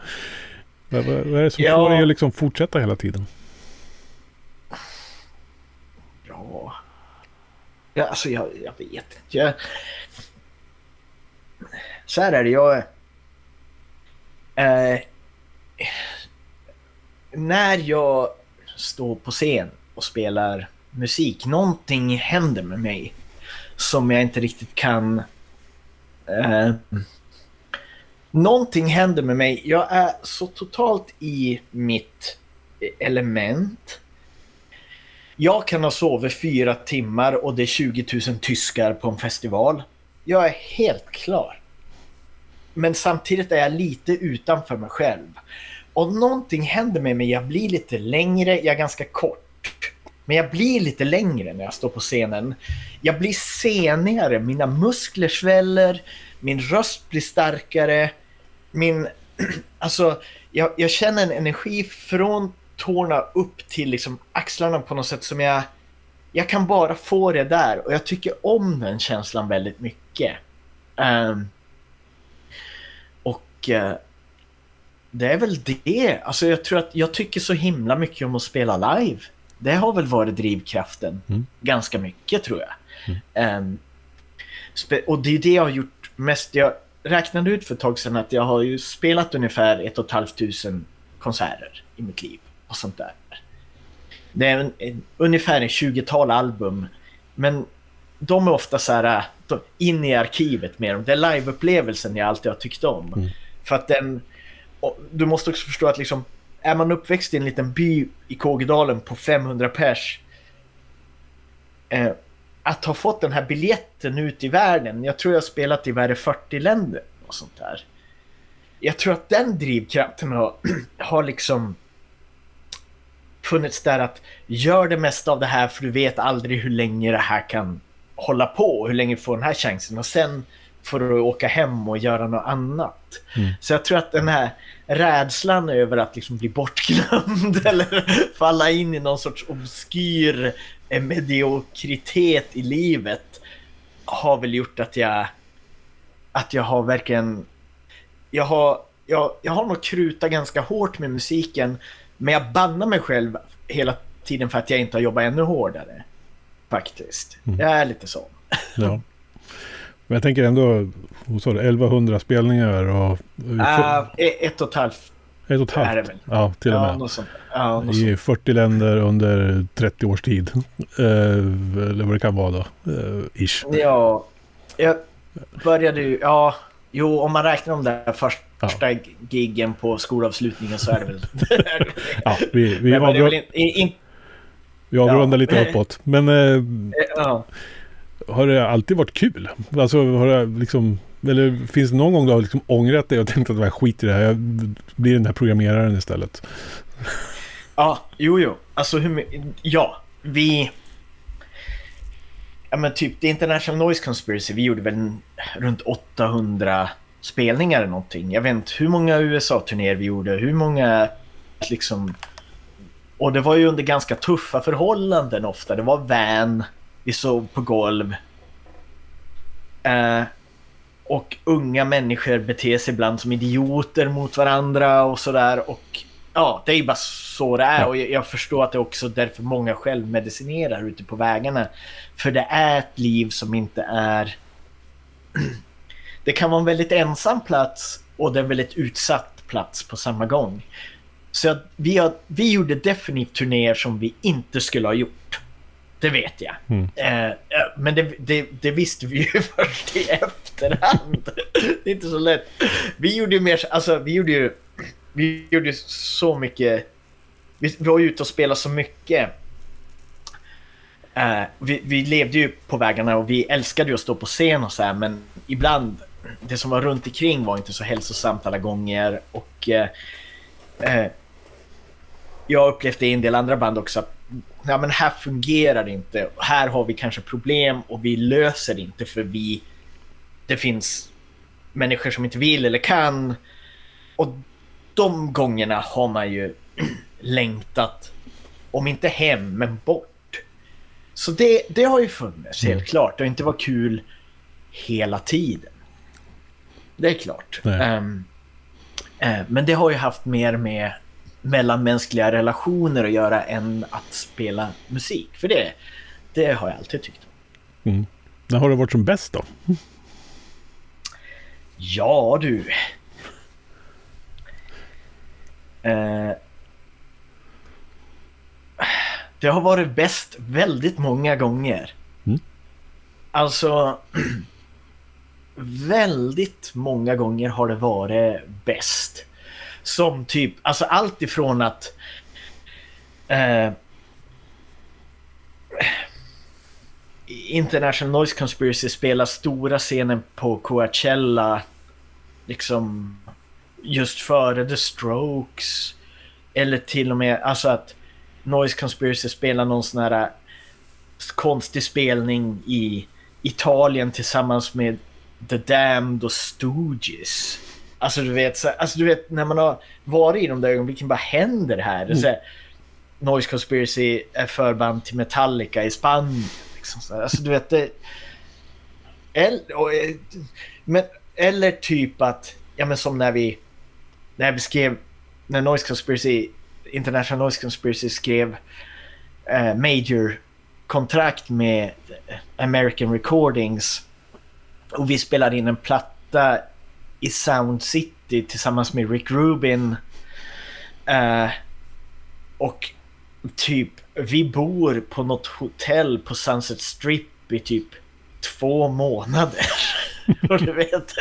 Vad, vad, är det som ja. får dig att liksom fortsätta hela tiden? Ja, ja alltså jag, jag vet inte. Jag... Så här är det, jag... Eh, när jag står på scen och spelar musik. Någonting händer med mig som jag inte riktigt kan... Eh, någonting händer med mig. Jag är så totalt i mitt element. Jag kan ha sovit fyra timmar och det är 20 000 tyskar på en festival. Jag är helt klar. Men samtidigt är jag lite utanför mig själv. Och någonting händer med mig. Jag blir lite längre, jag är ganska kort. Men jag blir lite längre när jag står på scenen. Jag blir senigare, mina muskler sväller, min röst blir starkare. Min... Alltså, jag, jag känner en energi från tårna upp till liksom axlarna på något sätt som jag jag kan bara få det där och jag tycker om den känslan väldigt mycket. Um, och uh, det är väl det. Alltså jag tror att jag tycker så himla mycket om att spela live. Det har väl varit drivkraften mm. ganska mycket tror jag. Mm. Um, och det är det jag har gjort mest. Jag räknade ut för ett tag sedan att jag har ju spelat ungefär ett och ett halvt tusen konserter i mitt liv och sånt där. Det är en, en, ungefär en 20-tal album. Men de är ofta så här in i arkivet med dem. Det är liveupplevelsen jag alltid har tyckt om. Mm. För att den... du måste också förstå att liksom är man uppväxt i en liten by i Kågedalen på 500 pers eh, att ha fått den här biljetten ut i världen. Jag tror jag har spelat i värre 40 länder och sånt där. Jag tror att den drivkraften har, har liksom funnits där att gör det mesta av det här för du vet aldrig hur länge det här kan hålla på, hur länge du får den här chansen och sen får du åka hem och göra något annat. Mm. Så jag tror att den här rädslan över att liksom bli bortglömd eller falla in i någon sorts obskyr mediokritet i livet har väl gjort att jag att jag har verkligen jag har, jag, jag har nog krutat ganska hårt med musiken men jag bannar mig själv hela tiden för att jag inte har jobbat ännu hårdare. Faktiskt. Mm. Jag är lite så. Ja. Men jag tänker ändå, vad sa du, 1100 spelningar och... Uh, ett och ett halvt. Ett och ett halvt? Är det väl. Ja, till och med. Ja. Ja, I 40 länder under 30 års tid. Uh, eller vad det kan vara då. Uh, ish. Ja, jag började ju, ja, jo om man räknar om det första ja. giggen på skolavslutningen så är det väl... ja, vi, vi, avrundar, in, in, vi avrundar ja. lite uppåt. Men... Uh, ja har det alltid varit kul? Alltså har det liksom... Eller finns det någon gång du har liksom ångrat dig och tänkt att jag skiter i det här. Jag blir den här programmeraren istället. Ja, jo, jo. Alltså hur Ja, vi... Ja men typ The International Noise Conspiracy, vi gjorde väl runt 800 spelningar eller någonting. Jag vet inte hur många USA-turnéer vi gjorde, hur många liksom... Och det var ju under ganska tuffa förhållanden ofta. Det var van, vi sov på golv. Eh, och unga människor beter sig ibland som idioter mot varandra och sådär. Och ja, det är bara så det är. Och jag, jag förstår att det är också därför många självmedicinerar ute på vägarna. För det är ett liv som inte är... det kan vara en väldigt ensam plats och det är en väldigt utsatt plats på samma gång. Så vi, har, vi gjorde definitivt turnéer som vi inte skulle ha gjort. Det vet jag. Mm. Eh, men det, det, det, visste vi ju först i efterhand. det är inte så lätt. Vi gjorde ju mer, alltså vi gjorde ju, vi gjorde så mycket. Vi, var ute och spelade så mycket. Eh, vi, vi, levde ju på vägarna och vi älskade ju att stå på scen och så här, men ibland, det som var runt omkring var inte så hälsosamt alla gånger och eh, eh jag upplevde i en del andra band också att ja, men här fungerar det inte. Här har vi kanske problem och vi löser det inte för vi... Det finns människor som inte vill eller kan. Och de gångerna har man ju längtat, om inte hem, men bort. Så det, det har ju funnits, helt mm. klart. Det har inte varit kul hela tiden. Det är klart. Um, uh, men det har ju haft mer med mellanmänskliga relationer att göra än att spela musik. För det, det har jag alltid tyckt. Mm. När har det varit som bäst då? Ja du. Eh, det har varit bäst väldigt många gånger. Mm. Alltså, väldigt många gånger har det varit bäst. Som typ, alltså allt ifrån att eh, International Noise Conspiracy spelar stora scenen på Coachella liksom just före The Strokes. Eller till och med alltså att Noise Conspiracy spelar någon sån här eh, konstig spelning i Italien tillsammans med The Damned och Stooges. Alltså du vet, så, alltså, du vet när man har varit i de där ögonblicken, vad händer här? Mm. Så, Noise Conspiracy är förband till Metallica i Spanien. Liksom så alltså du vet det... Eller, och, eh, men, eller typ att, ja men som när vi, när vi skrev, när Noise Conspiracy, International Noise Conspiracy skrev eh, Major kontrakt med American Recordings och vi spelade in en platta i Sound City tillsammans med Rick Rubin. Uh, och typ, vi bor på något hotell på Sunset Strip i typ två månader. och du vet,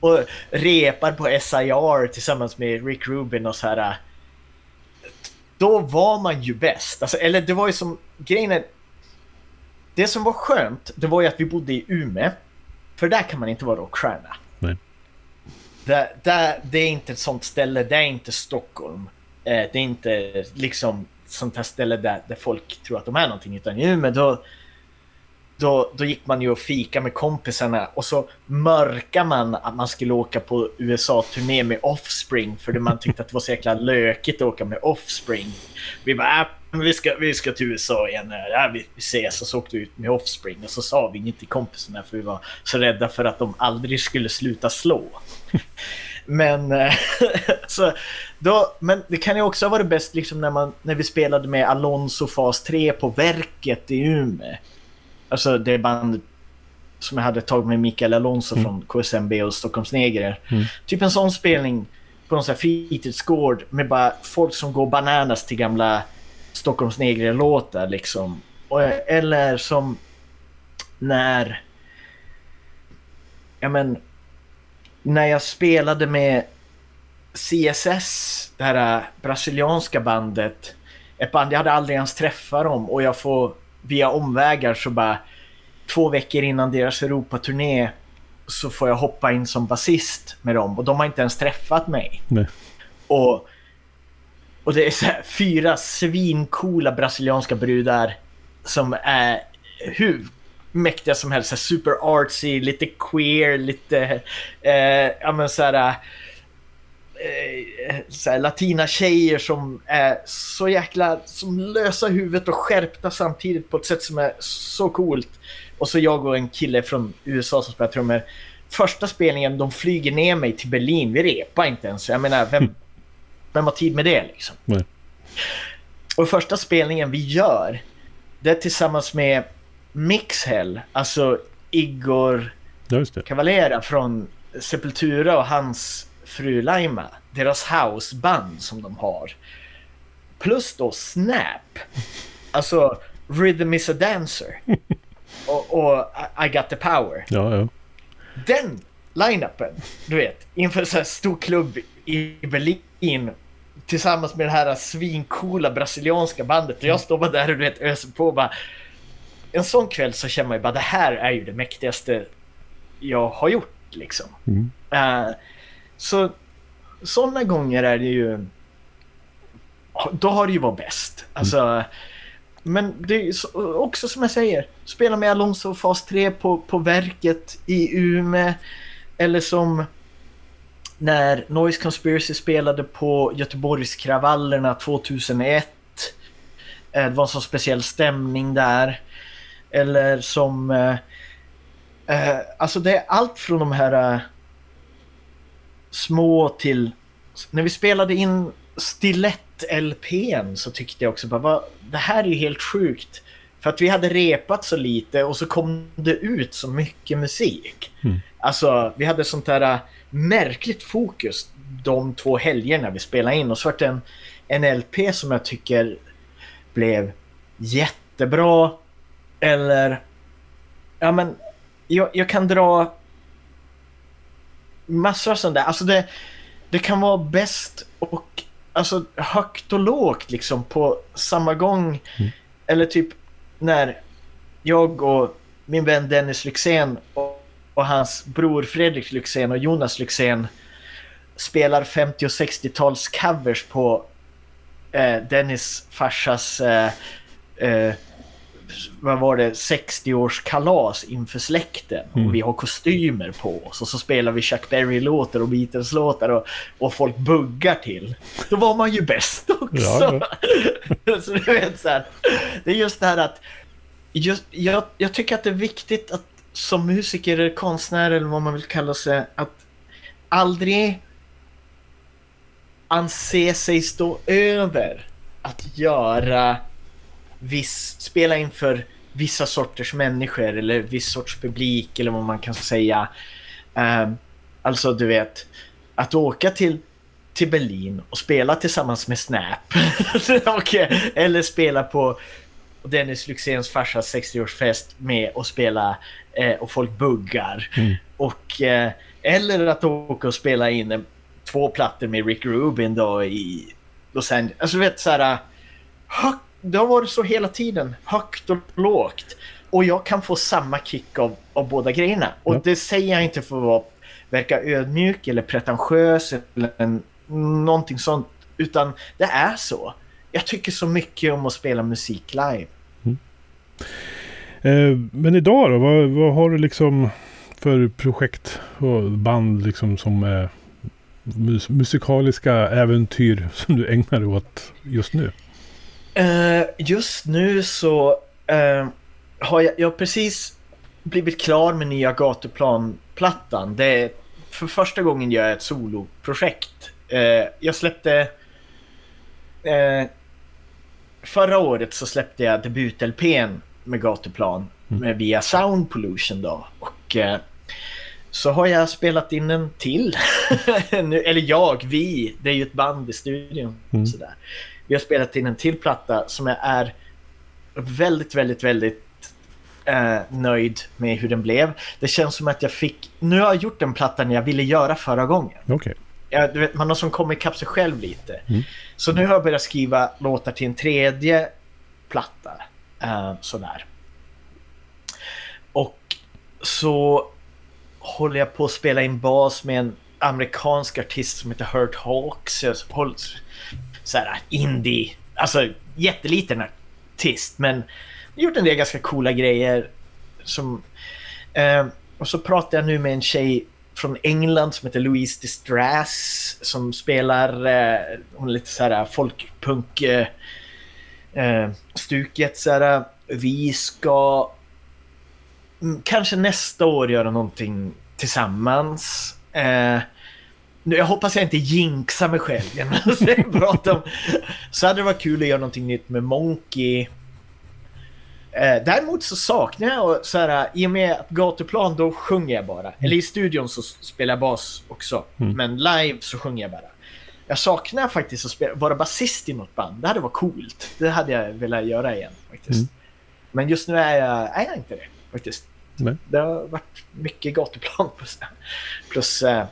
och repar på SIR tillsammans med Rick Rubin och så här. Eh, då var man ju bäst. Alltså, eller det var ju som, grejen är, det som var skönt, det var ju att vi bodde i Umeå. För där kan man inte vara rockstjärna. Nej. Det, det, det är inte ett sånt ställe, det är inte Stockholm. Eh, det är inte liksom sånt här ställe där, där folk tror att de är någonting. Utan i Umeå då, då, då gick man ju och fika med kompisarna och så mörkar man att man skulle åka på USA-turné med Offspring för man tyckte att det var så jäkla lökigt att åka med Offspring. Vi bara, äh, vi, ska, vi ska till USA igen, ja, äh, vi, vi ses och så åkte vi ut med Offspring och så sa vi inget till kompisarna för vi var så rädda för att de aldrig skulle sluta slå. Men, eh, så, då, men det kan ju också ha varit bäst liksom när, man, när vi spelade med Alonso Fas 3 på Verket i Umeå. Alltså det bandet som jag hade tagit med Mikael Alonso mm. från KSMB och Stockholms Negrer. Mm. Typ en sån spelning på någon sån här fritidsgård med bara folk som går bananas till gamla Stockholms Negrer-låtar liksom. Eller som när... Ja men... När jag spelade med CSS, det här brasilianska bandet. Ett band jag hade aldrig ens träffat dem och jag får via omvägar så bara två veckor innan deras Europaturné så får jag hoppa in som basist med dem och de har inte ens träffat mig. Nej. Och, och det är så här, fyra svincoola brasilianska brudar som är hur mäktiga som helst. super artsy, lite queer, lite eh, ja men så här, eh, latina tjejer som är så jäkla som lösa huvudet och skärpta samtidigt på ett sätt som är så coolt. Och så jag och en kille från USA som spelar trummor. Första spelningen, de flyger ner mig till Berlin. Vi repar inte ens. Jag menar, vem, vem har tid med det liksom? Nej. Och första spelningen vi gör, det är tillsammans med Mixhell, alltså Igor Cavalera från Sepultura och hans fru Laima. Deras houseband som de har. Plus då Snap. Alltså Rhythm is a dancer. och, och I got the power. Ja, ja. Den line-upen, du vet, inför sån här stor klubb i Berlin tillsammans med det här svincoola brasilianska bandet och jag står bara där och du vet öser på bara. En sån kväll så känner man ju bara det här är ju det mäktigaste jag har gjort liksom. Mm. Uh, så sådana gånger är det ju då har det ju varit bäst. Alltså, mm. Men det är också som jag säger, spela med Alonso fas 3 på, på verket i Ume eller som när Noise Conspiracy spelade på Göteborgskravallerna 2001. Eh, det var en så speciell stämning där. Eller som... Eh, eh, alltså det är allt från de här eh, små till... När vi spelade in Stilett-LPn så tyckte jag också bara, vad, det här är ju helt sjukt. För att vi hade repat så lite och så kom det ut så mycket musik. Mm. Alltså, vi hade sånt där märkligt fokus de två helgerna vi spelade in. Och så var det en, en LP som jag tycker blev jättebra. Eller, ja men, jag, jag kan dra massor av sånt där. Alltså det, det kan vara bäst och alltså högt och lågt liksom på samma gång. Mm. Eller typ när jag och min vän Dennis Lyxzén och, och hans bror Fredrik Lyxzén och Jonas Lyxzén spelar 50 och 60-tals covers på eh, Dennis farsas eh, eh, vad var det, 60-årskalas inför släkten. Mm. Och vi har kostymer på oss och så spelar vi Chuck Berry-låtar och Beatles-låtar och, och folk buggar till. Då var man ju bäst också. Ja, så du vet så här, det är just det här att just, jag, jag tycker att det är viktigt att som musiker eller konstnär eller vad man vill kalla sig att aldrig anse sig stå över att göra viss, spela inför vissa sorters människor eller viss sorts publik eller vad man kan säga. Um, alltså du vet, att åka till, till Berlin och spela tillsammans med Snap. okay. Eller spela på Dennis Lyxzéns farsas 60-årsfest med och spela eh, och folk buggar. Mm. Och, eh, eller att åka och spela in eh, två plattor med Rick Rubin då i Los Angeles. Alltså du vet så här. Högt, det har varit så hela tiden. Högt och lågt. Och jag kan få samma kick av, av båda grejerna. Och Ja. det säger jag inte för att vara, verka ödmjuk eller pretentiös eller en, någonting sånt. Utan det är så. Jag tycker så mycket om att spela musik live. Eh, men idag då? Vad, vad har du liksom för projekt och band liksom som är mus musikaliska äventyr som du ägnar dig åt just nu? Eh, just nu så eh, har jag, jag har precis blivit klar med nya Gatuplan-plattan. Det är för första gången gör jag ett soloprojekt. Eh, jag släppte... Förra året så släppte jag debut-LPn med Gatuplan med, via Sound Pollution då. Och så har jag spelat in en till. eller jag, vi. Det är ju ett band i studion. Mm. Sådär. Vi har spelat in en till platta som jag är väldigt, väldigt, väldigt eh, nöjd med hur den blev. Det känns som att jag fick... Nu har jag gjort den plattan jag ville göra förra gången. Okej. Ja, du vet, man har som kommit ikapp sig själv lite. Mm. Så nu har jag börjat skriva låtar till en tredje platta. Eh, sådär. Och så håller jag på att spela in bas med en amerikansk artist som heter Hurt Hawks. Jag håller, så här indie, alltså jätteliten artist men gjort en del ganska coola grejer. Som, eh, och så pratar jag nu med en tjej från England som heter Louise Distress som spelar, eh, hon är lite så här eh, folkpunk eh, eh, stuket så här. Eh, vi ska mm, kanske nästa år göra någonting tillsammans. Eh, Eh, nu, jag hoppas jag inte jinxar mig själv genom att prata om... Så hade det varit kul att göra någonting nytt med Monkey. Eh, däremot så saknar jag så här, i och med att gatuplan då sjunger jag bara. Eller i studion så spelar jag bas också. Mm. Men live så sjunger jag bara. Jag saknar faktiskt att spela, vara basist i något band. Det hade varit coolt. Det hade jag velat göra igen faktiskt. Mm. Men just nu är jag, är jag inte det faktiskt. Nej. Det har varit mycket gatuplan plus, plus eh,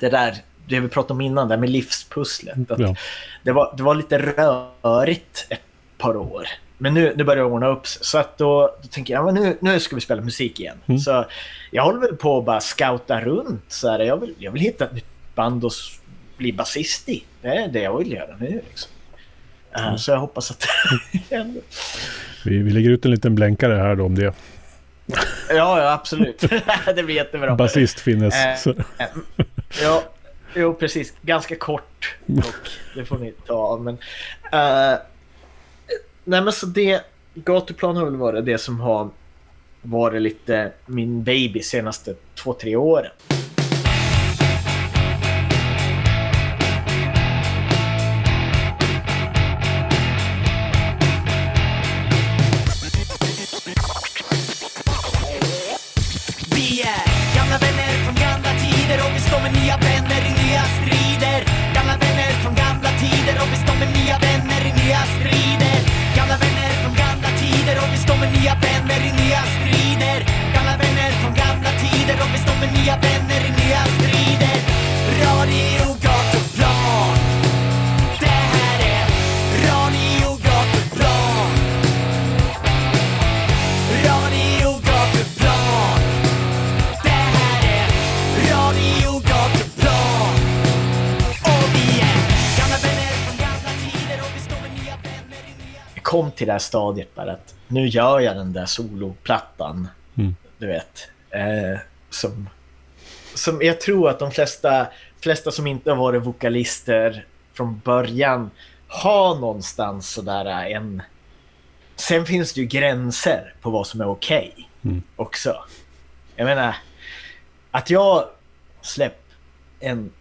det där, det vi pratade om innan, där med livspusslet. Att Ja. det, var, det var lite rörigt ett par år. Men nu, nu börjar det ordna upp sig. Så att då, då tänker jag, ja, men nu, nu ska vi spela musik igen. Mm. Så jag håller väl på att bara scouta runt. Så här, jag, vill, jag vill hitta ett nytt band och bli basist i. Det är det jag vill göra nu. Liksom. Eh, Så jag hoppas att ja, Vi, vi lägger ut en liten blänkare här då om det. ja, absolut. det blir jättebra. Basist finnes. Eh, Ja, jo precis. Ganska kort dock. Det får ni ta av. Men, uh, nej men så det, Gatuplan har väl varit det som har varit lite min baby senaste två, tre åren. Vänner i nya strider. Gamla vänner från gamla tider och vi står med nya vänner kom till det här stadiet bara att nu gör jag den där soloplattan. Mm. Du vet. Eh, som, som jag tror att de flesta, flesta som inte har varit vokalister från början har någonstans sådär en... Sen finns det ju gränser på vad som är okej Mm. också. Jag menar, att jag släpper en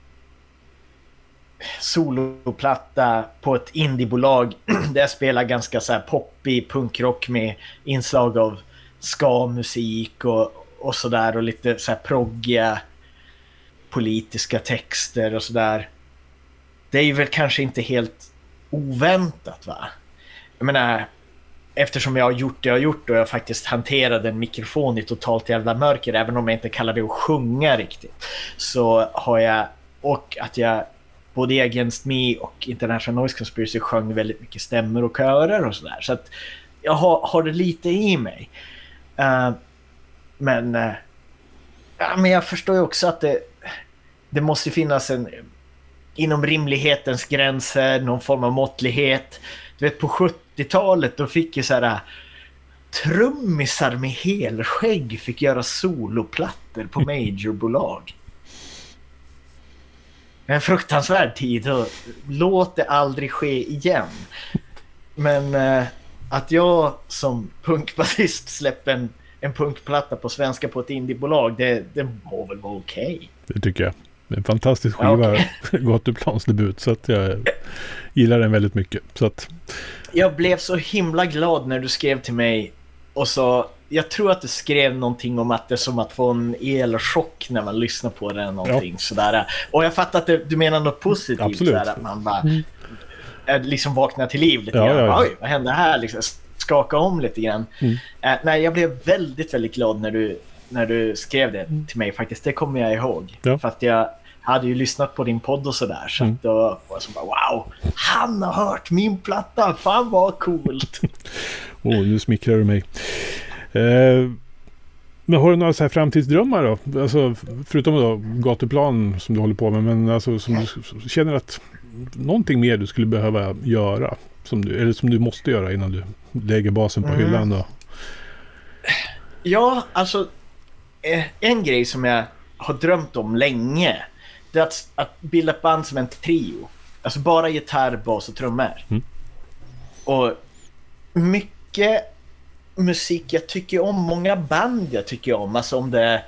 soloplatta på ett indiebolag där jag spelar ganska så här poppig punkrock med inslag av ska-musik och, och sådär och lite så här proggiga politiska texter och sådär. Det är ju väl kanske inte helt oväntat va? Jag menar, eftersom jag har gjort det jag har gjort och jag faktiskt hanterade en mikrofon i totalt jävla mörker, även om jag inte kallar det att sjunga riktigt, så har jag, och att jag både i Against Me och International Noise Conspiracy sjöng väldigt mycket stämmor och körer och sådär. Så att jag har, har det lite i mig. Eh, men, eh, ja, men jag förstår ju också att det, det måste finnas en inom rimlighetens gränser, någon form av måttlighet. Du vet på 70-talet då fick ju så här trummisar med helskägg fick göra soloplattor på majorbolag. En fruktansvärd tid och låt det aldrig ske igen. Men eh, att jag som punkbasist släpper en, en punkplatta på svenska på ett indiebolag, det, det må väl vara okej. Det tycker jag. Det är en fantastisk Ja, skiva, okej. Gatuplans debut. Så att jag gillar den väldigt mycket. Så att, Jag blev så himla glad när du skrev till mig och så jag tror att du skrev någonting om att det är som att få en elchock när man lyssnar på det eller någonting sådär. Och jag fattar att du menar något positivt. Absolut. Sådär, att man bara eh, liksom vaknar till liv lite Ja, grann. ja, ja. Oj, vad hände här? Liksom, skaka om lite grann. Mm. Eh, nej, jag blev väldigt, väldigt glad när du, när du skrev det Mm. till mig faktiskt. Det kommer jag ihåg. Ja. För att jag hade ju lyssnat på din podd och sådär. Så Mm. att då var så bara wow, han har hört min platta. Fan vad coolt. åh, nu smickrar du mig. Eh, men har du några så här framtidsdrömmar då? Alltså, förutom då gatuplan som du håller på med. Men alltså som du känner att någonting mer du skulle behöva göra. Som du, eller som du måste göra innan du lägger basen på Mm. hyllan då. Ja, alltså eh, en grej som jag har drömt om länge. Det är att, att bilda ett band som en trio. Alltså bara gitarr, bas och trummor. Mm. Och mycket musik jag tycker om, många band jag tycker om. Alltså om det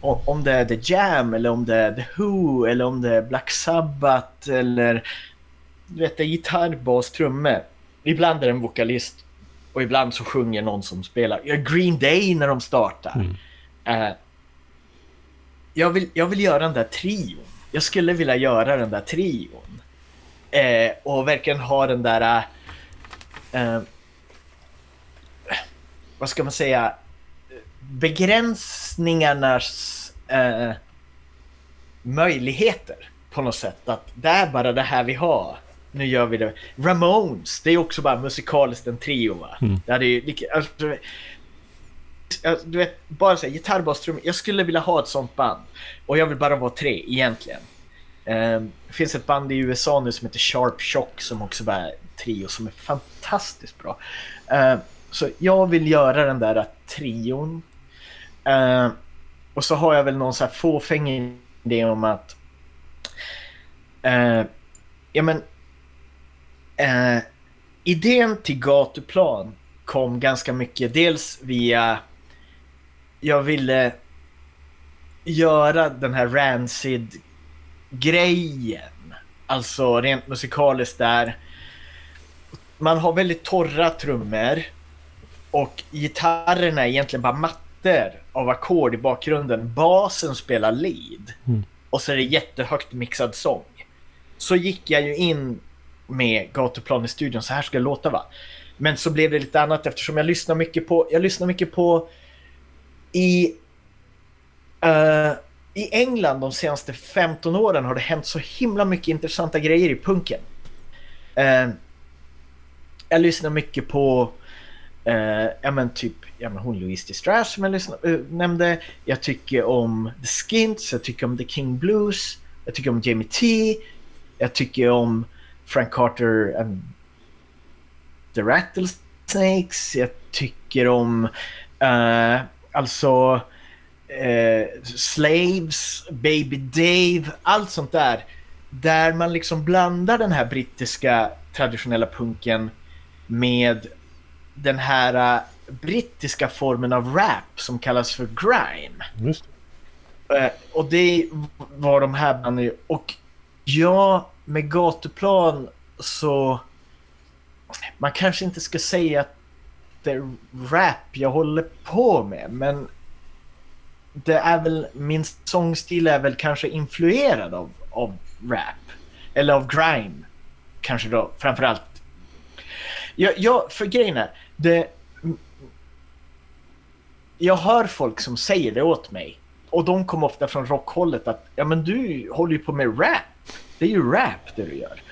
om om det är The Jam eller om det är The Who eller om det är Black Sabbath eller du vet, det är gitarr, bas, trummor. Ibland är det en vokalist och ibland så sjunger någon som spelar. Green Day när de startar. Mm. Eh, jag, vill, jag vill göra den där trion. Jag skulle vilja göra den där trion. Eh, och verkligen ha den där... Eh, vad ska man säga? Begränsningarnas eh, möjligheter på något sätt. Att det är bara det här vi har. Nu gör vi det. Ramones, det är också bara musikaliskt en trio va? Mm. Det hade ju lika, alltså, jag- du vet, bara säga gitarr, bas, trummor. Jag skulle vilja ha ett sånt band. Och jag vill bara vara tre egentligen. Ehm, det finns ett band i USA nu som heter Sharp Shock som också bara är trio som är fantastiskt bra. Ehm, så jag vill göra den där trion. Uh, och så har jag väl någon så här fåfäng idé om att Uh, ja men Uh, idén till gatuplan kom ganska mycket dels via jag ville göra den här Rancid grejen. Alltså rent musikaliskt där. Man har väldigt torra trummor och gitarrerna är egentligen bara mattor av ackord i bakgrunden. Basen spelar lead. Mm. Och så är det jättehögt mixad sång. Så gick jag ju in med gatuplan i studion, så här ska det låta va. Men så blev det lite annat eftersom jag lyssnar mycket på, jag lyssnar mycket på i eh, i England de senaste 15 åren har det hänt så himla mycket intressanta grejer i punken. Eh, jag lyssnar mycket på eh, ja men typ ja men hon Louise Distress som jag lyssnade, eh, nämnde. Jag tycker om The Skints, jag tycker om The King Blues, jag tycker om Jamie T, jag tycker om Frank Carter and The Rattlesnakes. Jag tycker om eh, alltså eh, Slaves, Baby Dave, allt sånt där. Där man liksom blandar den här brittiska traditionella punken med den här eh, brittiska formen av rap som kallas för grime. Just det. Eh, och det var de här banden. Och ja, med gatuplan så... Man kanske inte ska säga att det är rap jag håller på med, men det är väl, min sångstil är väl kanske influerad av, av rap. Eller av grime. Kanske då framförallt. Jag, jag, för grejen är, det... Jag hör folk som säger det åt mig. Och de kommer ofta från rockhållet att ja men du håller ju på med rap. Det är ju rap det du gör.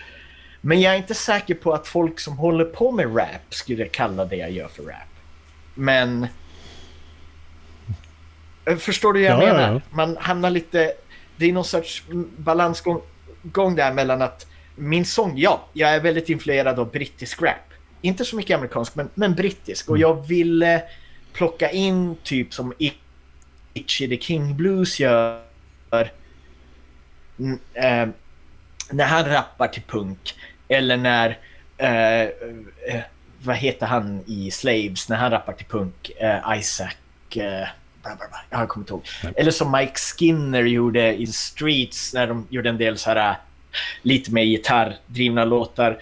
Men jag är inte säker på att folk som håller på med rap skulle kalla det jag gör för rap. Men... Eh, Förstår du vad jag Ja, menar? ja. Man hamnar lite... Det är någon sorts balansgång gång där mellan att min sång, ja, jag är väldigt influerad av brittisk rap. Inte så mycket amerikansk, men, men brittisk. Och jag ville plocka in typ som Itchy the King Blues gör. Eh, när han rappar till punk. Eller när... Eh, eh, vad heter han i Slaves när han rappar till punk? Eh, Isaac... Eh, bla bla bla. Jag kommer inte ihåg. Eller som Mike Skinner gjorde i Streets när de gjorde en del så här lite mer gitarrdrivna låtar.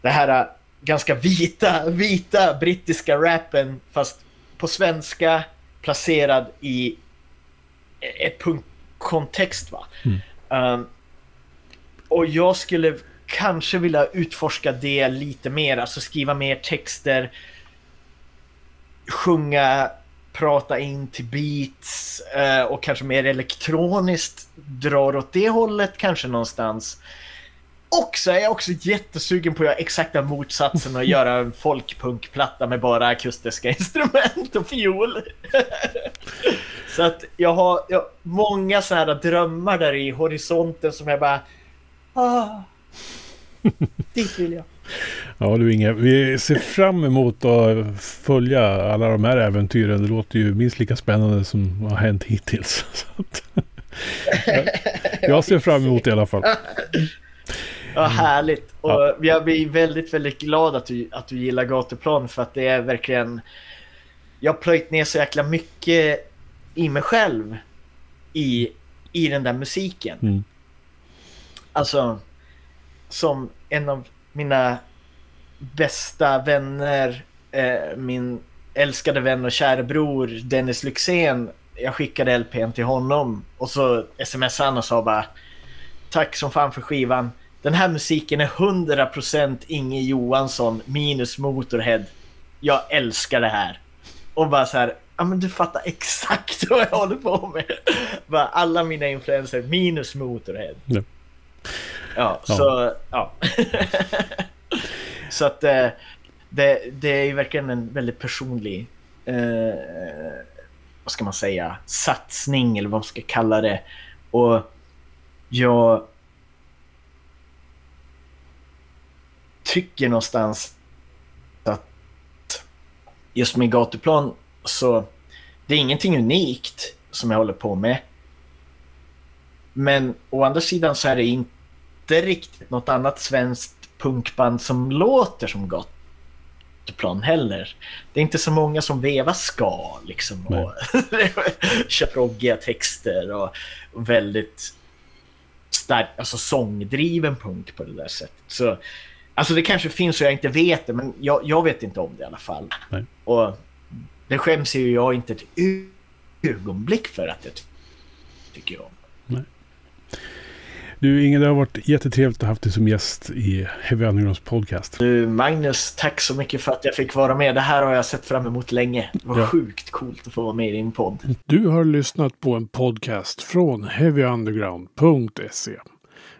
Det här ganska vita, vita brittiska rappen fast på svenska placerad i ett punkkontext va. Um, och jag skulle kanske vilja utforska det lite mer, alltså skriva mer texter, sjunga, prata in till beats eh, och kanske mer elektroniskt drar åt det hållet kanske någonstans. Och så är jag också jättesugen på att göra exakta motsatsen och göra en folkpunkplatta med bara akustiska instrument och fiol. så att jag har, jag många sådana här drömmar där i horisonten som jag bara... Ah, dit vill jag. Ja du Inge, vi ser fram emot att följa alla de här äventyren. Det låter ju minst lika spännande som har hänt hittills. Jag ser fram emot det i alla fall. Ja, härligt. Och Ja. jag blir väldigt, väldigt glad att du, att du gillar gatuplan för att det är verkligen... Jag har plöjt ner så jäkla mycket i mig själv i, i den där musiken. Mm. Alltså, som en av mina bästa vänner, eh, min älskade vän och kära bror Dennis Lyxzén. Jag skickade LPn till honom och så smsade han och sa bara Tack som fan för skivan. Den här musiken är 100% Inge Johansson minus Motorhead. Jag älskar det här. Och bara så här, ja men du fattar exakt vad jag håller på med. Bara alla mina influenser minus Motorhead. Ja. Ja, Ja. så ja. så att eh, det, det är ju verkligen en väldigt personlig, eh, vad ska man säga, satsning eller vad man ska kalla det. Och jag tycker någonstans att just med gatuplan så det är ingenting unikt som jag håller på med. Men å andra sidan så är det inte riktigt något annat svenskt punkband som låter som gatuplan heller. Det är inte så många som vevar ska liksom och kör proggiga texter och, och väldigt stark, alltså sångdriven punk på det där sättet. Så, alltså det kanske finns och jag inte vet det, men jag, jag vet inte om det i alla fall. Nej. Och det skäms ju jag inte ett ögonblick för att jag ty- tycker jag om. Du Inge, det har varit jättetrevligt att ha haft dig som gäst i Heavy Undergrounds podcast. Du Magnus, tack så mycket för att jag fick vara med. Det här har jag sett fram emot länge. Det var Ja. sjukt coolt att få vara med i din podd. Du har lyssnat på en podcast från heavyunderground.se.